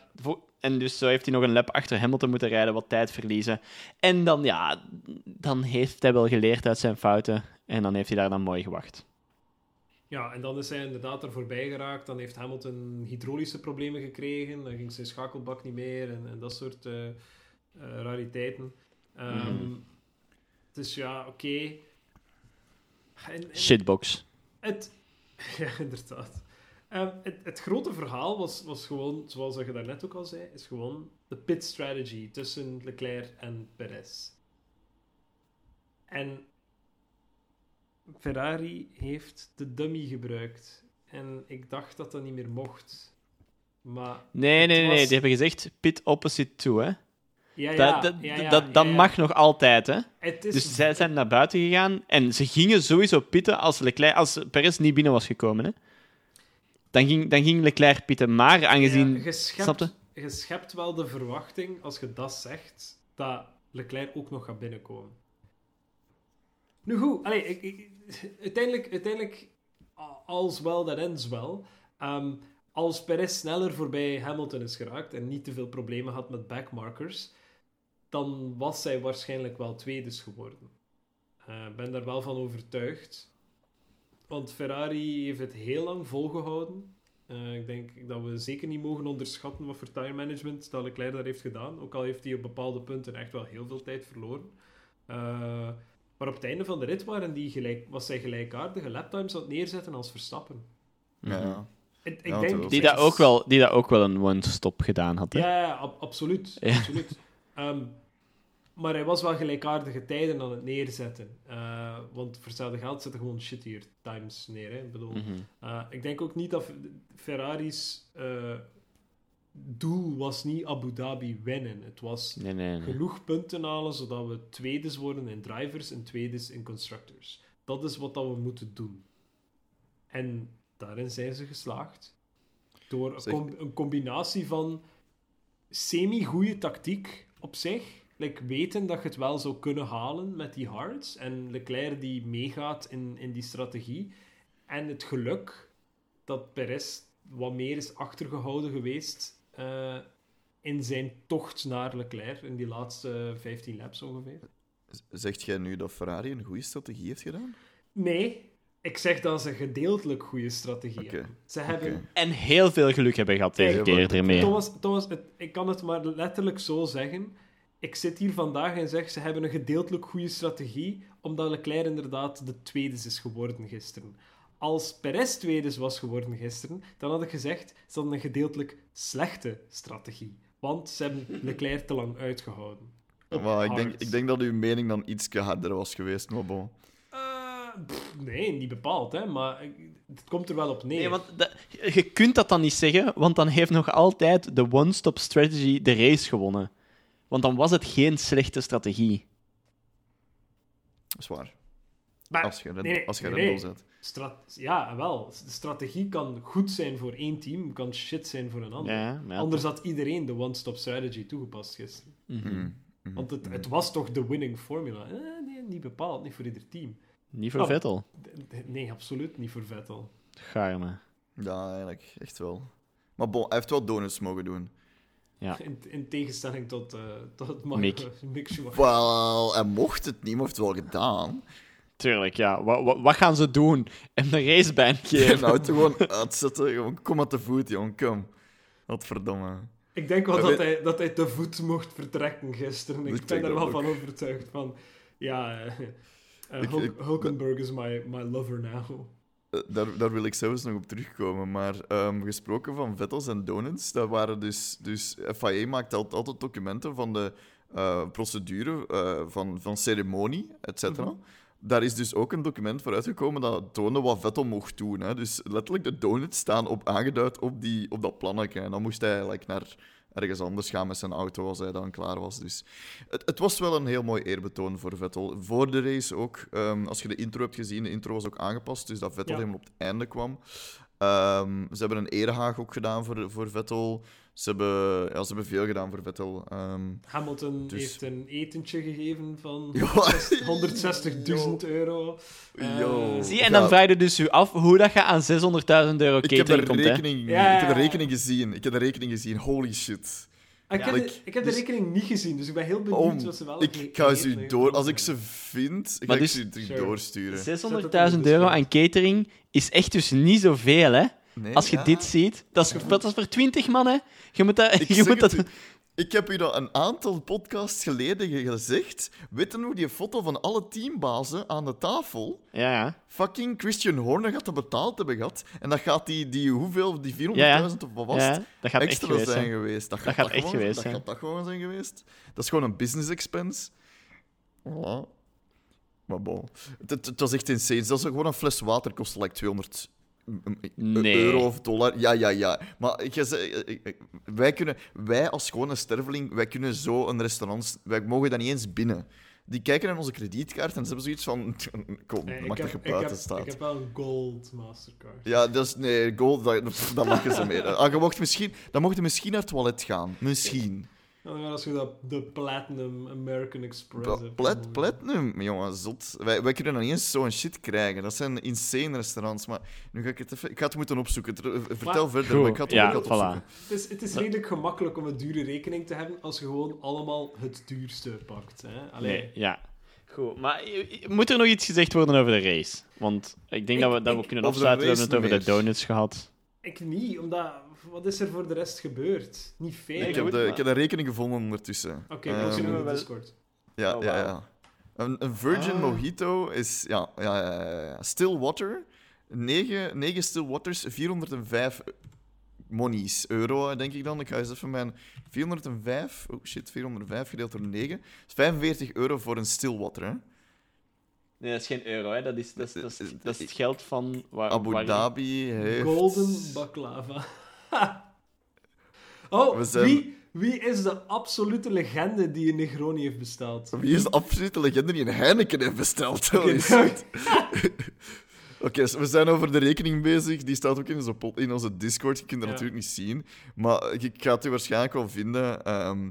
En dus zo heeft hij nog een lap achter Hamilton moeten rijden, wat tijd verliezen. En dan, ja, dan heeft hij wel geleerd uit zijn fouten. En dan heeft hij daar dan mooi gewacht. Ja, en dan is hij inderdaad er voorbij geraakt. Dan heeft Hamilton hydraulische problemen gekregen. Dan ging zijn schakelbak niet meer en, en dat soort eh, eh, rariteiten. Ehm, Mhm. Dus ja, oké. Shitbox. Het, ja, inderdaad. Ehm, het, het grote verhaal was, was gewoon, zoals je daarnet ook al zei, is gewoon de pit strategy tussen Leclerc en Perez. En Ferrari heeft de dummy gebruikt. En ik dacht dat dat niet meer mocht. Maar Nee, nee, nee, die hebben gezegd pit opposite to, hè. ja, Dat, ja, dat, ja, ja, dat, dat ja, ja. mag nog altijd, hè. Het is Dus zij zijn naar buiten gegaan en ze gingen sowieso pitten als, Leclerc, als Perez niet binnen was gekomen, hè. Dan ging, dan ging Leclerc pitten, maar aangezien... Ja, je, schept, Snapte? je schept wel de verwachting, als je dat zegt, dat Leclerc ook nog gaat binnenkomen. Nu goed, allee, ik, ik- uiteindelijk, uiteindelijk, als wel, dat ends wel. Ehm, als Perez sneller voorbij Hamilton is geraakt en niet te veel problemen had met backmarkers, dan was zij waarschijnlijk wel tweedes geworden. Ik ben daar wel van overtuigd. Want Ferrari heeft het heel lang volgehouden. Eh, ik denk dat we zeker niet mogen onderschatten wat voor time management dat Leclerc daar heeft gedaan. Ook al heeft hij op bepaalde punten echt wel heel veel tijd verloren. Eh, maar op het einde van de rit waren die gelijk, was hij gelijkaardige laptimes aan het neerzetten als Verstappen. Ja, ja. Ik, ik Ja, denk, Die dat ook wel, die dat ook wel een one-stop gedaan had, hè. Ja, ja, ab- absoluut. Ja. absoluut. Ehm, maar hij was wel gelijkaardige tijden aan het neerzetten. Eh, want voor hetzelfde geld zetten gewoon shittier times neer. Hè. Ik bedoel, Mhm. Uh, ik denk ook niet dat Ferrari's uh, doel was niet Abu Dhabi winnen. Het was Nee, nee, nee. genoeg punten halen zodat we tweedes worden in drivers en tweedes in constructors. Dat is wat dat we moeten doen. En daarin zijn ze geslaagd. Door een, Zeg- com- een combinatie van semi-goede tactiek op zich. Like weten dat je het wel zou kunnen halen met die hards. En Leclerc die meegaat in, in die strategie. En het geluk dat Perez wat meer is achtergehouden geweest eh, in zijn tocht naar Leclerc in die laatste 15 laps ongeveer. Zegt jij nu dat Ferrari een goede strategie heeft gedaan? Nee, ik zeg dat ze gedeeltelijk goede strategie hebben. Ze hebben. En heel veel geluk hebben gehad deze keer ermee. Thomas, Thomas het- ik kan het maar letterlijk zo zeggen. Ik zit hier vandaag en zeg ze hebben een gedeeltelijk goede strategie, omdat Leclerc inderdaad de tweede is geworden gisteren. Als Perez tweede was geworden gisteren, dan had ik gezegd ze hadden een gedeeltelijk slechte strategie. Want ze hebben Leclerc te lang uitgehouden. Maar ik denk, ik denk dat uw mening dan iets harder was geweest, maar bon. Eh, pff, nee, niet bepaald, hè, maar het komt er wel op neer. Nee, want dat- je kunt dat dan niet zeggen, want dan heeft nog altijd de one-stop strategy de race gewonnen. Want dan was het geen slechte strategie. Dat is waar. Maar- Als je nee, als je nee, Red Bull nee. zet. Strat ja, wel. De strategie kan goed zijn voor één team, kan shit zijn voor een ander. Ja, maar ja, Anders had iedereen de one-stop strategy toegepast gisteren. mhm. Mhm. Mhm. Want het, het was toch de winning formula? Eh, nee, niet bepaald, niet voor ieder team. Niet voor Oh. Vettel. Nee, absoluut niet voor Vettel. Gaarme. Ja, eigenlijk. Echt wel. Maar bon, hij heeft wel donuts mogen doen. Ja. In, in tegenstelling tot, eh tot Mick. Mick Schumacher. Wel, hij mocht het niet, maar heeft het wel gedaan. Tuurlijk, ja. Wat, wat, wat gaan ze doen? Hem de racebaan Je geven? nou, het gewoon uitzetten. Gewoon, kom uit de voet, jongen, kom. Wat verdomme. Ik denk wel Maar dat weet- hij, dat hij te voet mocht vertrekken gisteren. Ik ben er wel ook. van overtuigd van... Ja, eh, eh, Hulk- Hulkenberg is my, my lover now. Eh, Daar, daar wil ik zelfs nog op terugkomen. Maar ehm, gesproken van Vettels en donuts, dat waren dus... Dus FIA maakt al- altijd documenten van de eh, procedure, eh, van, van ceremonie, et cetera. Mhm. Daar is dus ook een document voor uitgekomen dat toonde wat Vettel mocht doen. Hè. Dus letterlijk de donuts staan op, aangeduid op, die, op dat plannetje. En dan moest hij like, naar ergens anders gaan met zijn auto als hij dan klaar was. Dus het, het was wel een heel mooi eerbetoon voor Vettel. Voor de race ook. ehm, als je de intro hebt gezien, de intro was ook aangepast, dus dat Vettel Ja. helemaal op het einde kwam. Ehm, ze hebben een erehaag ook gedaan voor, voor Vettel. Ze hebben, ja, ze hebben veel gedaan voor Vettel. Ehm, Hamilton Dus- heeft een etentje gegeven van Ja. 160.000 euro. Eh. Zie, en Ja. dan vraag je dus u af hoe dat je aan 600.000 euro ik heb de catering komt, hè? rekening, Ja, ik heb de ja, ja. rekening gezien. Ik heb de rekening gezien. Holy shit. Ik, heb Ja. de, ik heb de Dus- rekening niet gezien, dus ik ben heel benieuwd Om, wat ze wel ik ga ze door... Als ik ze vind, ga Maar ik dus- ze u terug Sure. doorsturen. 600.000 euro aan catering is echt dus niet zoveel, hè? Nee, Als je ja. dit ziet. Dat is, dat is voor 20 man, hè? Je moet dat... Ik, Je moet dat u. ik heb u dat een aantal podcasts geleden ge- gezegd. Weet je nog die foto van alle teambazen aan de tafel? ja, ja. Fucking Christian Horner gaat dat betaald hebben gehad. En dat gaat die, die hoeveel, die 400.000 Ja, ja. of wat was het? ja dat gaat echt extra geweest zijn geweest. Dat, Dat gaat echt gewoon, geweest dat zijn. gaat dat gewoon zijn geweest. Dat is gewoon een business expense. Voilà. Maar bon. Het, het, het was echt insane. Zelfs gewoon een fles water kostte like 200 Nee. euro of dollar. Ja, ja, ja. Maar ik, zei- ik- ik- wij, kunnen, wij als gewone sterveling, wij kunnen zo een restaurant... Wij mogen dat niet eens binnen. Die kijken naar onze kredietkaart en ze hebben zoiets van... Kom, Nee, mag dat je buiten staat. ik heb wel een gold mastercard. Ja, dat is... Nee, gold, dat, dat lachen ze mee. Ah, je mocht misschien, dan mocht je misschien naar het toilet gaan. Misschien. En dan als je dat, de Platinum American Express hebt. Plat, platinum, jongen, zot. Wij, wij kunnen dan niet eens zo'n shit krijgen. Dat zijn insane restaurants. Maar nu ga ik het even... Ik ga het moeten opzoeken. Ter- Vertel Maar- verder, Goed, maar ik ga het, ja, ik ga het opzoeken. voilà. Het is, het is redelijk gemakkelijk om een dure rekening te hebben als je gewoon allemaal het duurste pakt. Hè? Allee, Nee, ja. Goed, maar eh, moet er nog iets gezegd worden over de race? Want ik denk Ik- dat we, dat we ik- kunnen afsluiten. We hebben het over de donuts gehad. Ik niet, omdat... Wat is er voor de rest gebeurd? Niet veel. Nee, Ik heb, de, maar- ik heb de rekening gevonden ondertussen. Oké, Ehm, dan zien we wel- Discord. Ja, Oh, ja, ja. Een, een Virgin Ah. Mojito is... Ja, ja, ja. Still Water. 9, 9 Still Waters, 405 monies. Euro, denk ik dan. Ik ga eens even mijn... 405... Oh shit, 405 gedeeld door 9. Dat is 45 euro voor een Still Water, hè. Nee, dat is geen euro, hè. Dat is, dat is, dat is, dat is het geld van... Waar, Abu waar- Dhabi heeft... Golden baklava. oh, zijn- wie, wie is de absolute legende die een Negroni heeft besteld? Wie is de absolute legende die een Heineken heeft besteld? Holy Oké, we zijn over de rekening bezig. Die staat ook in onze, in onze Discord. Je kunt dat Ja. natuurlijk niet zien. Maar ik, ga het u waarschijnlijk wel vinden. Ehm,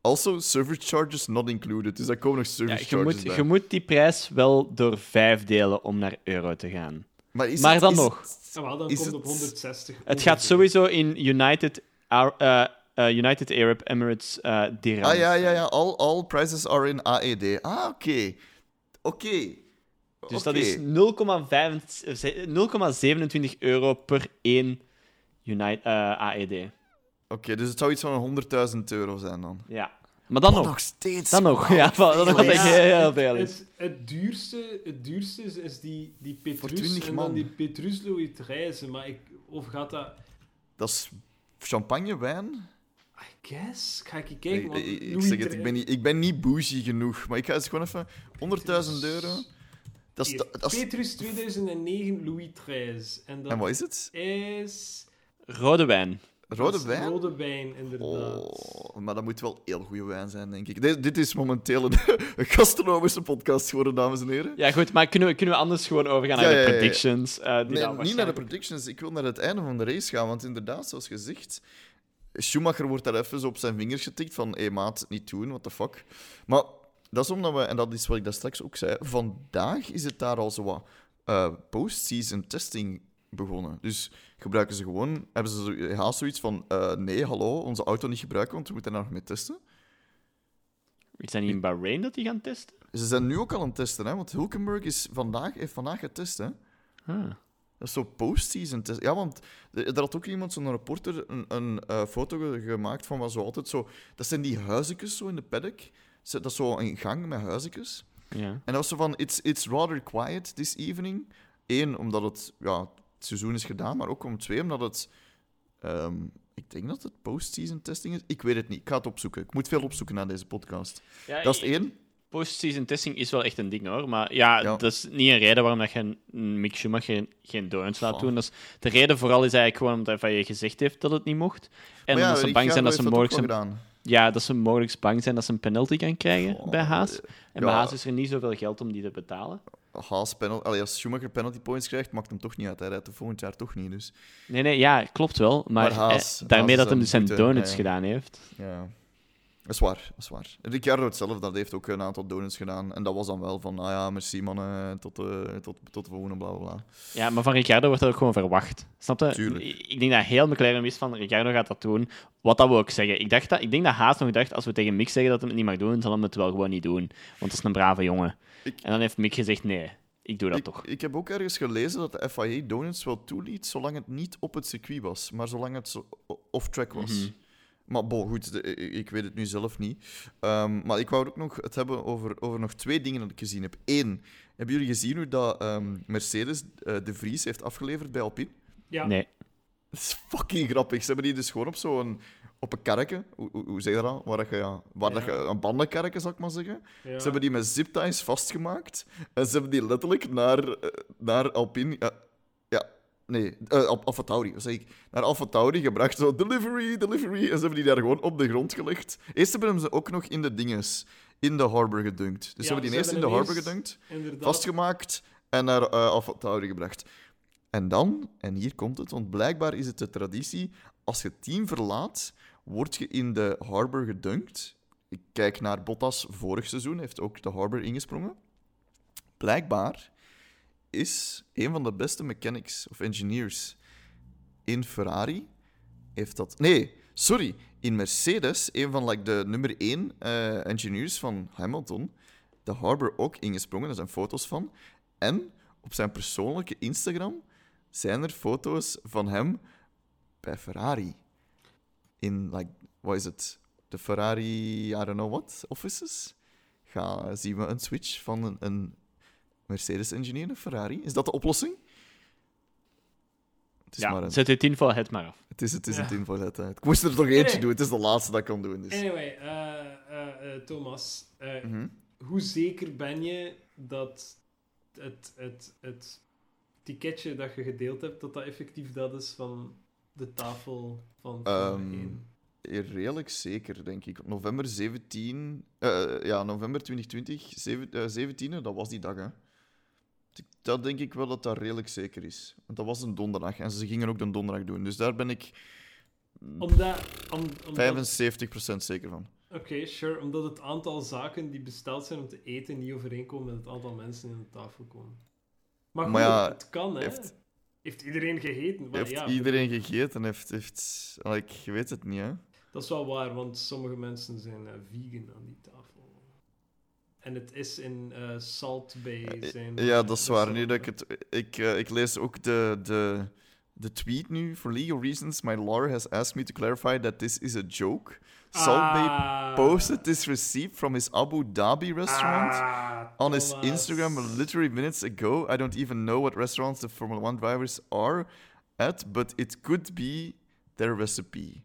also, service charges not included. Dus daar komen nog Ja, service je, charges moet, bij. je moet die prijs wel door vijf delen om naar euro te gaan. Maar, is Maar het- dan is nog. het- wel, dan Is komt het het- op 160. Het gaat sowieso in United, eh, eh, United Arab Emirates eh dirhams. Ah ja, ja, ja. All, all prices are in AED. Ah, oké. Oké. Dus dat is 0,25 eh, 0,27 euro per één United, eh, AED. Oké, dus het zou iets van 100.000 euro zijn dan. Ja. Maar dan Oh, nog. steeds. Dan nog. Ja, dat nog wat Ja, heel het, veel is. het, het duurste, het duurste is, is die, die Petrus 20 en man. dan die Petrus Louis XIII. Maar ik, of gaat dat... Dat is champagne, wijn. I guess. Ga ik kijken. Ik, want ik, ik zeg het, ik ben, niet, ik ben niet bougie genoeg. Maar ik ga eens gewoon even... 100.000 euro. Dat is, dat Petrus 2009 Louis XIII. En dat En wat is het? is... Rode wijn. Rode dat is wijn? Rode wijn, inderdaad. Oh, maar dat moet wel heel goede wijn zijn, denk ik. Dit, dit is momenteel een, gastronomische podcast geworden, dames en heren. Ja, goed, maar kunnen we, kunnen we anders gewoon overgaan Ja, naar ja, de ja, ja. predictions? eh, die Nee, niet naar de predictions. Ik wil naar het einde van de race gaan. Want inderdaad, zoals gezegd... Schumacher wordt daar even zo op zijn vingers getikt van... Hé, maat, niet doen, what the fuck. Maar dat is omdat we... En dat is wat ik daar straks ook zei. Vandaag is het daar al zo wat eh, post-season testing begonnen. Dus gebruiken ze gewoon... Hebben ze zo, haast zoiets van... eh, nee, hallo, onze auto niet gebruiken, want we moeten daar nog mee testen. Is dat niet in Bahrain dat die gaan testen? Ze zijn nu ook al aan het testen, hè? Want Hulkenberg is vandaag, heeft vandaag getest, hè? Ah. Dat is zo post-season. test- Ja, want er had ook iemand, zo'n reporter, een, een eh, foto ge- gemaakt van wat zo altijd zo... Dat zijn die huisjes zo in de paddock. Dat is zo een gang met huisjes. Ja. En dat was zo van, it's, it's rather quiet this evening. Eén, omdat het, ja, het seizoen is gedaan, maar ook om twee, omdat het... ehm, ik denk dat het post-season testing is. Ik weet het niet. Ik ga het opzoeken. Ik moet veel opzoeken na deze podcast. Ja, Dat is één. Post-season testing is wel echt een ding hoor. Maar ja, Ja. dat is niet een reden waarom dat je een Mick Schumacher geen, geen donuts laat doen. Dat is, de reden vooral is eigenlijk gewoon omdat hij van je gezegd heeft dat het niet mocht. En ja, omdat ze bang zijn dat ze mogelijk zijn, ja, dat ze mogelijk bang zijn dat ze een penalty gaan krijgen Goh, bij Haas. En bij. Haas is er niet zoveel geld om die te betalen. Haas penalty, allee, als Schumacher penalty points krijgt, maakt hem toch niet uit. Hij rijdt volgend jaar toch niet. Dus Nee, nee, ja, klopt wel. Maar, Maar Haas- eh, daarmee Haas dat hij dus zijn donuts gedaan heeft. ja, dat is waar. Dat is waar. Ricciardo hetzelfde, dat heeft ook een aantal donuts gedaan. En dat was dan wel van, nou ja, merci mannen, tot, eh, tot, tot de volgende, bla bla bla. Ja, maar van Ricciardo wordt dat ook gewoon verwacht. Snap je? Tuurlijk. Ik denk dat heel McLaren wist van Ricciardo gaat dat doen. Wat dat we ook zeggen. Ik, dacht dat, ik denk dat Haas nog dacht, als we tegen Mick zeggen dat hij het niet mag doen, zal hij het wel gewoon niet doen. Want dat is een brave jongen. Ik- En dan heeft Mick gezegd, nee, ik doe dat Ik, toch. ik heb ook ergens gelezen dat de FIA donuts wel toeliet, zolang het niet op het circuit was, maar zolang het zo- off-track was. Mhm. Maar bon, goed, de- ik, ik weet het nu zelf niet. Ehm, maar ik wou ook nog het hebben over, over nog twee dingen dat ik gezien heb. Eén, hebben jullie gezien hoe dat ehm, Mercedes eh, de Vries heeft afgeleverd bij Alpine? Ja. Nee. Dat is fucking grappig. Ze hebben die dus gewoon op zo'n... Op een karretje, hoe, hoe, hoe zeg je dat? Waar, dat je, ja, waar dat Ja. je, een bandenkarretje, zal ik maar zeggen. Ja. Ze hebben die met zipties vastgemaakt. En ze hebben die letterlijk naar, eh, naar Alpine... Ja, ja nee, uh, Alfa Tauri, wat zeg ik? Naar Alfa Tauri gebracht. Zo, delivery, delivery. En ze hebben die daar gewoon op de grond gelegd. Eerst hebben ze ook nog in de dinges, in de harbor gedunkt. Dus ze hebben die ze eerst in de harbor gedunkt, Inderdaad. vastgemaakt en naar eh Alfa Tauri gebracht. En dan, en hier komt het, want blijkbaar is het de traditie, als je het team verlaat, word je in de harbor gedunkt. Ik kijk naar Bottas vorig seizoen, heeft ook de harbor ingesprongen. Blijkbaar is een van de beste mechanics of engineers in Ferrari, heeft dat... Nee, sorry, in Mercedes, een van de nummer 1 eh engineers van Hamilton, de harbor ook ingesprongen, daar zijn foto's van. En op zijn persoonlijke Instagram zijn er foto's van hem bij Ferrari. In, like, wat is het? De Ferrari, I don't know what, offices. Ga, zien we een switch van een, een Mercedes-engineer naar Ferrari? Is dat de oplossing? Het is, maar Ja, een, zet dit info het maar af. het, is, het is Ja. een uit. Ik moest er toch eentje Nee. doen. Het is de laatste dat ik kan doen. Dus. Anyway, eh, eh, eh, Thomas, eh, Mhm. hoe zeker ben je dat het, het, het ticketje dat je gedeeld hebt, dat dat effectief dat is van de tafel van 1? Redelijk zeker, denk ik. November 17... eh, ja, november 2020, zeven- eh, 17e, dat was die dag, hè. Dat denk ik wel dat dat redelijk zeker is. Want dat was een donderdag en ze gingen ook de donderdag doen. Dus daar ben ik Omdat, om, omdat 75% zeker van. Oké, sure. Omdat het aantal zaken die besteld zijn om te eten niet overeenkomen met het aantal mensen die aan de tafel komen. Maar goed, Maar ja, het kan, hè. heeft- Heeft, iedereen gegeten? Maar heeft ja, iedereen gegeten? Heeft, heeft... ik weet het niet, hè. Dat is wel waar, want sommige mensen zijn eh, vegan aan die tafel. En het is in eh, Salt Bay zijn... Ja, dat is waar. Nu dat ik, het, ik, eh, ik lees ook de, de, de tweet nu. For legal reasons, my lawyer has asked me to clarify that this is a joke. Salt Ah. posted this receipt from his Abu Dhabi restaurant Ah, on his. Instagram literally minutes ago. I don't even know what restaurants the Formula One drivers are at, but it could be their recipe.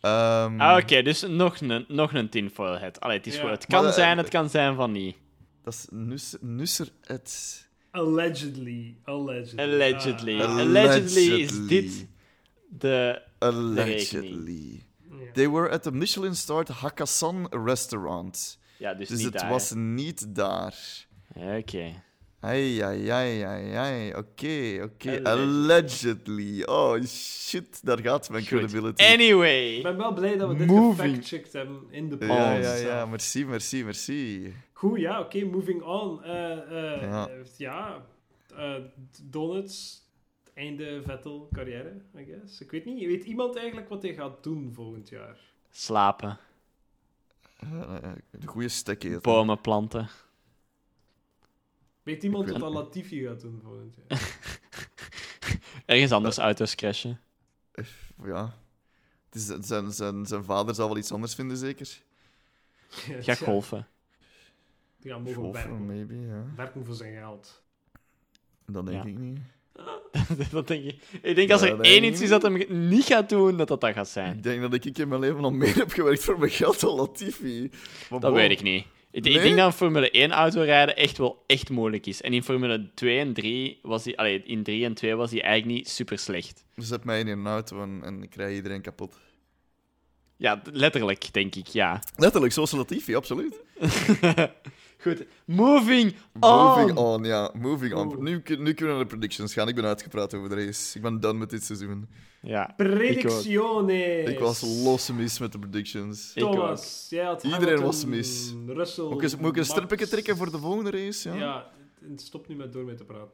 Ehm, Ah, Oké, dus nog een, nog een tinfoil het. Allee, het, is het kan Maar, eh, zijn, het kan zijn van niet. Dat is Nus- Nusser het... Allegedly. Allegedly. Allegedly. Ah, Allegedly is dit de... Allegedly. Ja. They were at the Michelin-starred Hakkasan restaurant. Ja, dus, Dus niet het daar. was niet daar. Oké. Ai, ai, ai, ai, ai. Oké, oké. Allegedly. Allegedly. Oh, shit. Daar gaat mijn Goed. credibility. Anyway. Ik ben wel blij dat we dit gefactchecked hebben in de Ja, podcast. ja, ja. Merci, merci, merci. Goed, ja, oké, moving on. Eh, eh, Ja. eh, ja, eh, donuts, einde Vettel carrière, I guess. Ik weet niet, weet iemand eigenlijk wat hij gaat doen volgend jaar? Slapen. Eh, eh, de goede stek eten. Bomen planten. Weet iemand wat Latifi gaat doen volgend jaar? Ergens anders auto's crashen. Ja. Het is, zijn, zijn, zijn vader zal wel iets anders vinden, zeker. Ga golfen. Ja, mogen Golfen, werken. maybe, ja. Werken voor zijn geld. Dat denk Ja. ik niet. dat denk ik. Ik denk als er één iets is dat hem niet gaat doen, dat dat dat gaat zijn. Ik denk dat ik in mijn leven al meer heb gewerkt voor mijn geld dan Latifi. Maar Dat weet ik niet. Ik, ik denk dat een Formule 1 auto rijden echt wel echt moeilijk is. En in Formule 2 en 3 was hij, allee, in 3 en 2 was hij eigenlijk niet super slecht. Zet mij in een auto en, en ik krijg iedereen kapot. Ja, letterlijk, denk ik, ja. Letterlijk, zoals Latifi, absoluut. Goed, moving on. Moving on, ja. Moving on. Nu, kun- nu kunnen we naar de predictions gaan. Ik ben uitgepraat over de race. Ik ben done met dit seizoen. Ja, Predicciones. Ik was los mis met de predictions. Ik Thomas, jij had Iedereen Hamilton, was mis. Russell, Moet ik, eens- moet ik een trekken voor de volgende race? Ja? Ja, stop nu met door mee te praten.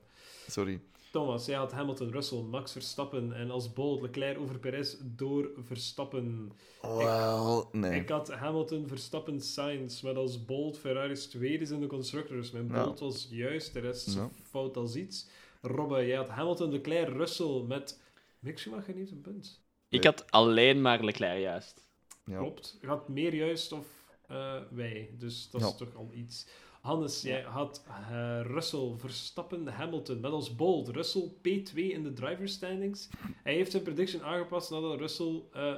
Sorry. Thomas, jij had Hamilton, Russell, Max Verstappen en als bold Leclerc over Perez door Verstappen. Wel, nee. Ik had Hamilton, Verstappen, Sainz, met als bold Ferraris tweede is in de constructors. Mijn bold was juist, de rest Ja. fout als iets. Robbe, jij had Hamilton, Leclerc, Russell met... Mick Schumacher niet een punt. ik had alleen maar Leclerc juist. Ja. Klopt. Je had meer juist of eh, wij. Dus dat is toch al iets. Hannes, jij had eh, Russell, Verstappen, Hamilton met als bold. Russell P2 in de driver standings. Hij heeft zijn prediction aangepast nadat Russell eh,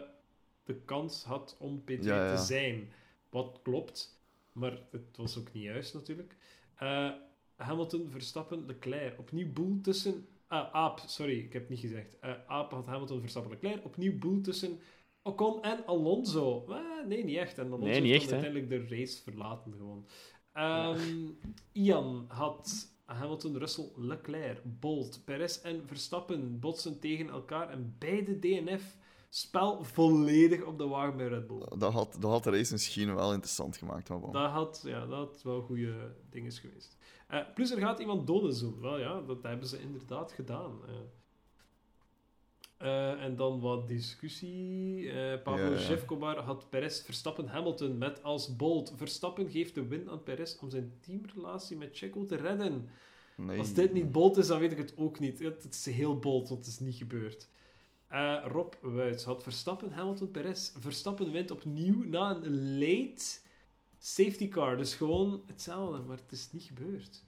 de kans had om P2 Ja, ja. te zijn. Wat klopt, maar het was ook niet juist natuurlijk. Eh, Hamilton, Verstappen, Leclerc. Opnieuw boel tussen... Aap, sorry, ik heb het niet gezegd. Aap had Hamilton, Verstappen, Leclerc. Opnieuw boel tussen Ocon en Alonso. Nee, niet echt. En Alonso Nee, heeft uiteindelijk de race verlaten gewoon. Ehm, Ian had Hamilton, Russell, Leclerc, Bolt, Perez en Verstappen botsen tegen elkaar en beide DNF. Spel volledig op de wagen bij Red Bull. Dat had, dat had de race misschien wel interessant gemaakt. Maar. Dat had, ja, dat had wel goede dingen geweest. Eh, plus er gaat iemand doden zoeken. Wel ja, dat hebben ze inderdaad gedaan. eh. Eh, en dan wat discussie. Eh Pablo Ja, had Perez Verstappen Hamilton met als bold. Verstappen geeft de win aan Perez om zijn teamrelatie met Checo te redden. Nee. Als dit niet bold is, dan weet ik het ook niet. Het het is heel bold, want het is niet gebeurd. Eh, Rob Wuits had Verstappen, Hamilton, Perez. Verstappen wint opnieuw na een late safety car. Dus gewoon hetzelfde, maar het is niet gebeurd.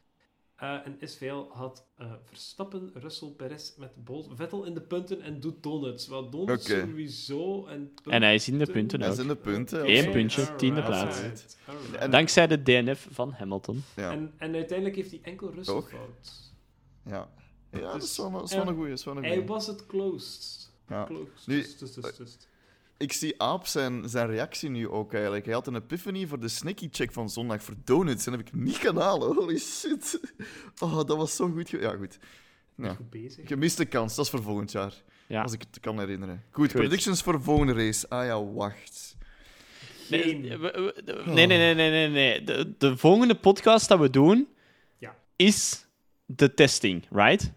Eh, en SVL had eh, Verstappen, Russell, Perez met Vettel in de punten en doet donuts. Wel, donuts Oké. sowieso. En, En hij is in de punten Hij is in de punten. Eén puntje, alright, tiende plaats. alright, alright. En- Dankzij de DNF van Hamilton. Ja. En, en uiteindelijk heeft hij enkel Russell Toch? fout. ja. Ja, dat Dus, is wel, dat is wel eh, een goeie. Hij was het closed. Ja. Closed. Nu- Dus, dus, dus, dus. Ik zie Aap zijn, zijn reactie nu ook eigenlijk. Hij had een epiphany voor de sneaky check van zondag voor donuts. En dat heb ik niet gedaan. Holy shit. Oh, dat was zo goed. ge- Ja, goed. Ja. Goed bezig. Gemiste kans, dat is voor volgend jaar. Ja. Als ik het kan herinneren. Goed, Goed. predictions voor de volgende race. Ah ja, wacht. Nee, nee, nee, nee, nee. nee. De, de volgende podcast dat we doen Ja. is de testing, right?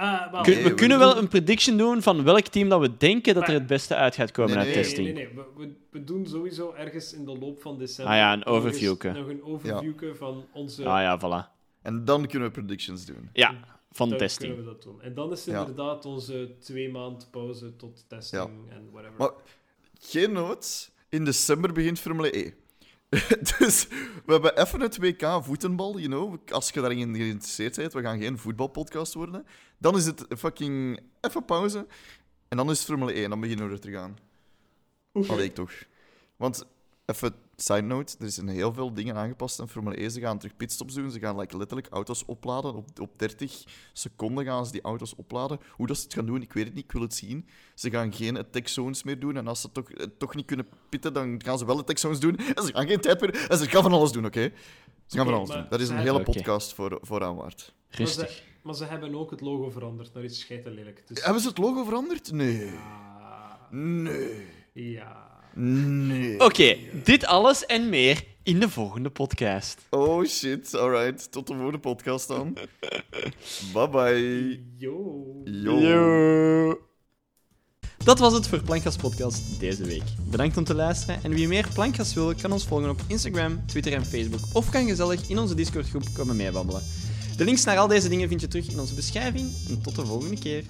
Ah, Kun- Nee, we we kunnen doen- wel een prediction doen van welk team dat we denken dat er het beste uit gaat komen Nee, uit nee, testing. Nee, nee, nee. We, we, we doen sowieso ergens in de loop van december... Ah ja, een overviewke. Nog een overviewke van onze... Ah ja, voilà. En dan kunnen we predictions doen. Ja, van Dan testing. kunnen we dat doen. En dan is het Ja. inderdaad onze twee maand pauze tot testing en whatever. Maar geen nood. In december begint Formule E. dus we hebben even het WK voetenbal, you know. Als je daarin geïnteresseerd bent, we gaan geen voetbalpodcast worden. Dan is het fucking even pauze. En dan is het Formule E en dan beginnen we er te gaan. Allee, ik toch. Want, even side note, er zijn heel veel dingen aangepast aan Formule E. Ze gaan terug pitstops doen. Ze gaan like, letterlijk auto's opladen. Op, op 30 seconden gaan ze die auto's opladen. Hoe dat ze het gaan doen, ik weet het niet. Ik wil het zien. Ze gaan geen attack zones meer doen. En als ze toch, eh, toch niet kunnen pitten, dan gaan ze wel attack zones doen. En ze gaan geen tijd meer... En ze gaan van alles doen, oké? Ze gaan van alles maar doen. Dat is een hele podcast voor, vooraan waard. Rustig. Maar ze hebben ook het logo veranderd naar iets scheiden lelijk. Dus... Hebben ze het logo veranderd? Nee. Ah, Nee. ja. Nee. Oké, dit alles en meer in de volgende podcast. Oh shit, alright. Tot de volgende podcast dan. bye bye. Yo. Yo. Dat was het voor Plankgas Podcast deze week. Bedankt om te luisteren en wie meer Plankgas wil, kan ons volgen op Instagram, Twitter en Facebook of kan gezellig in onze Discord groep komen meebabbelen. De links naar al deze dingen vind je terug in onze beschrijving en tot de volgende keer.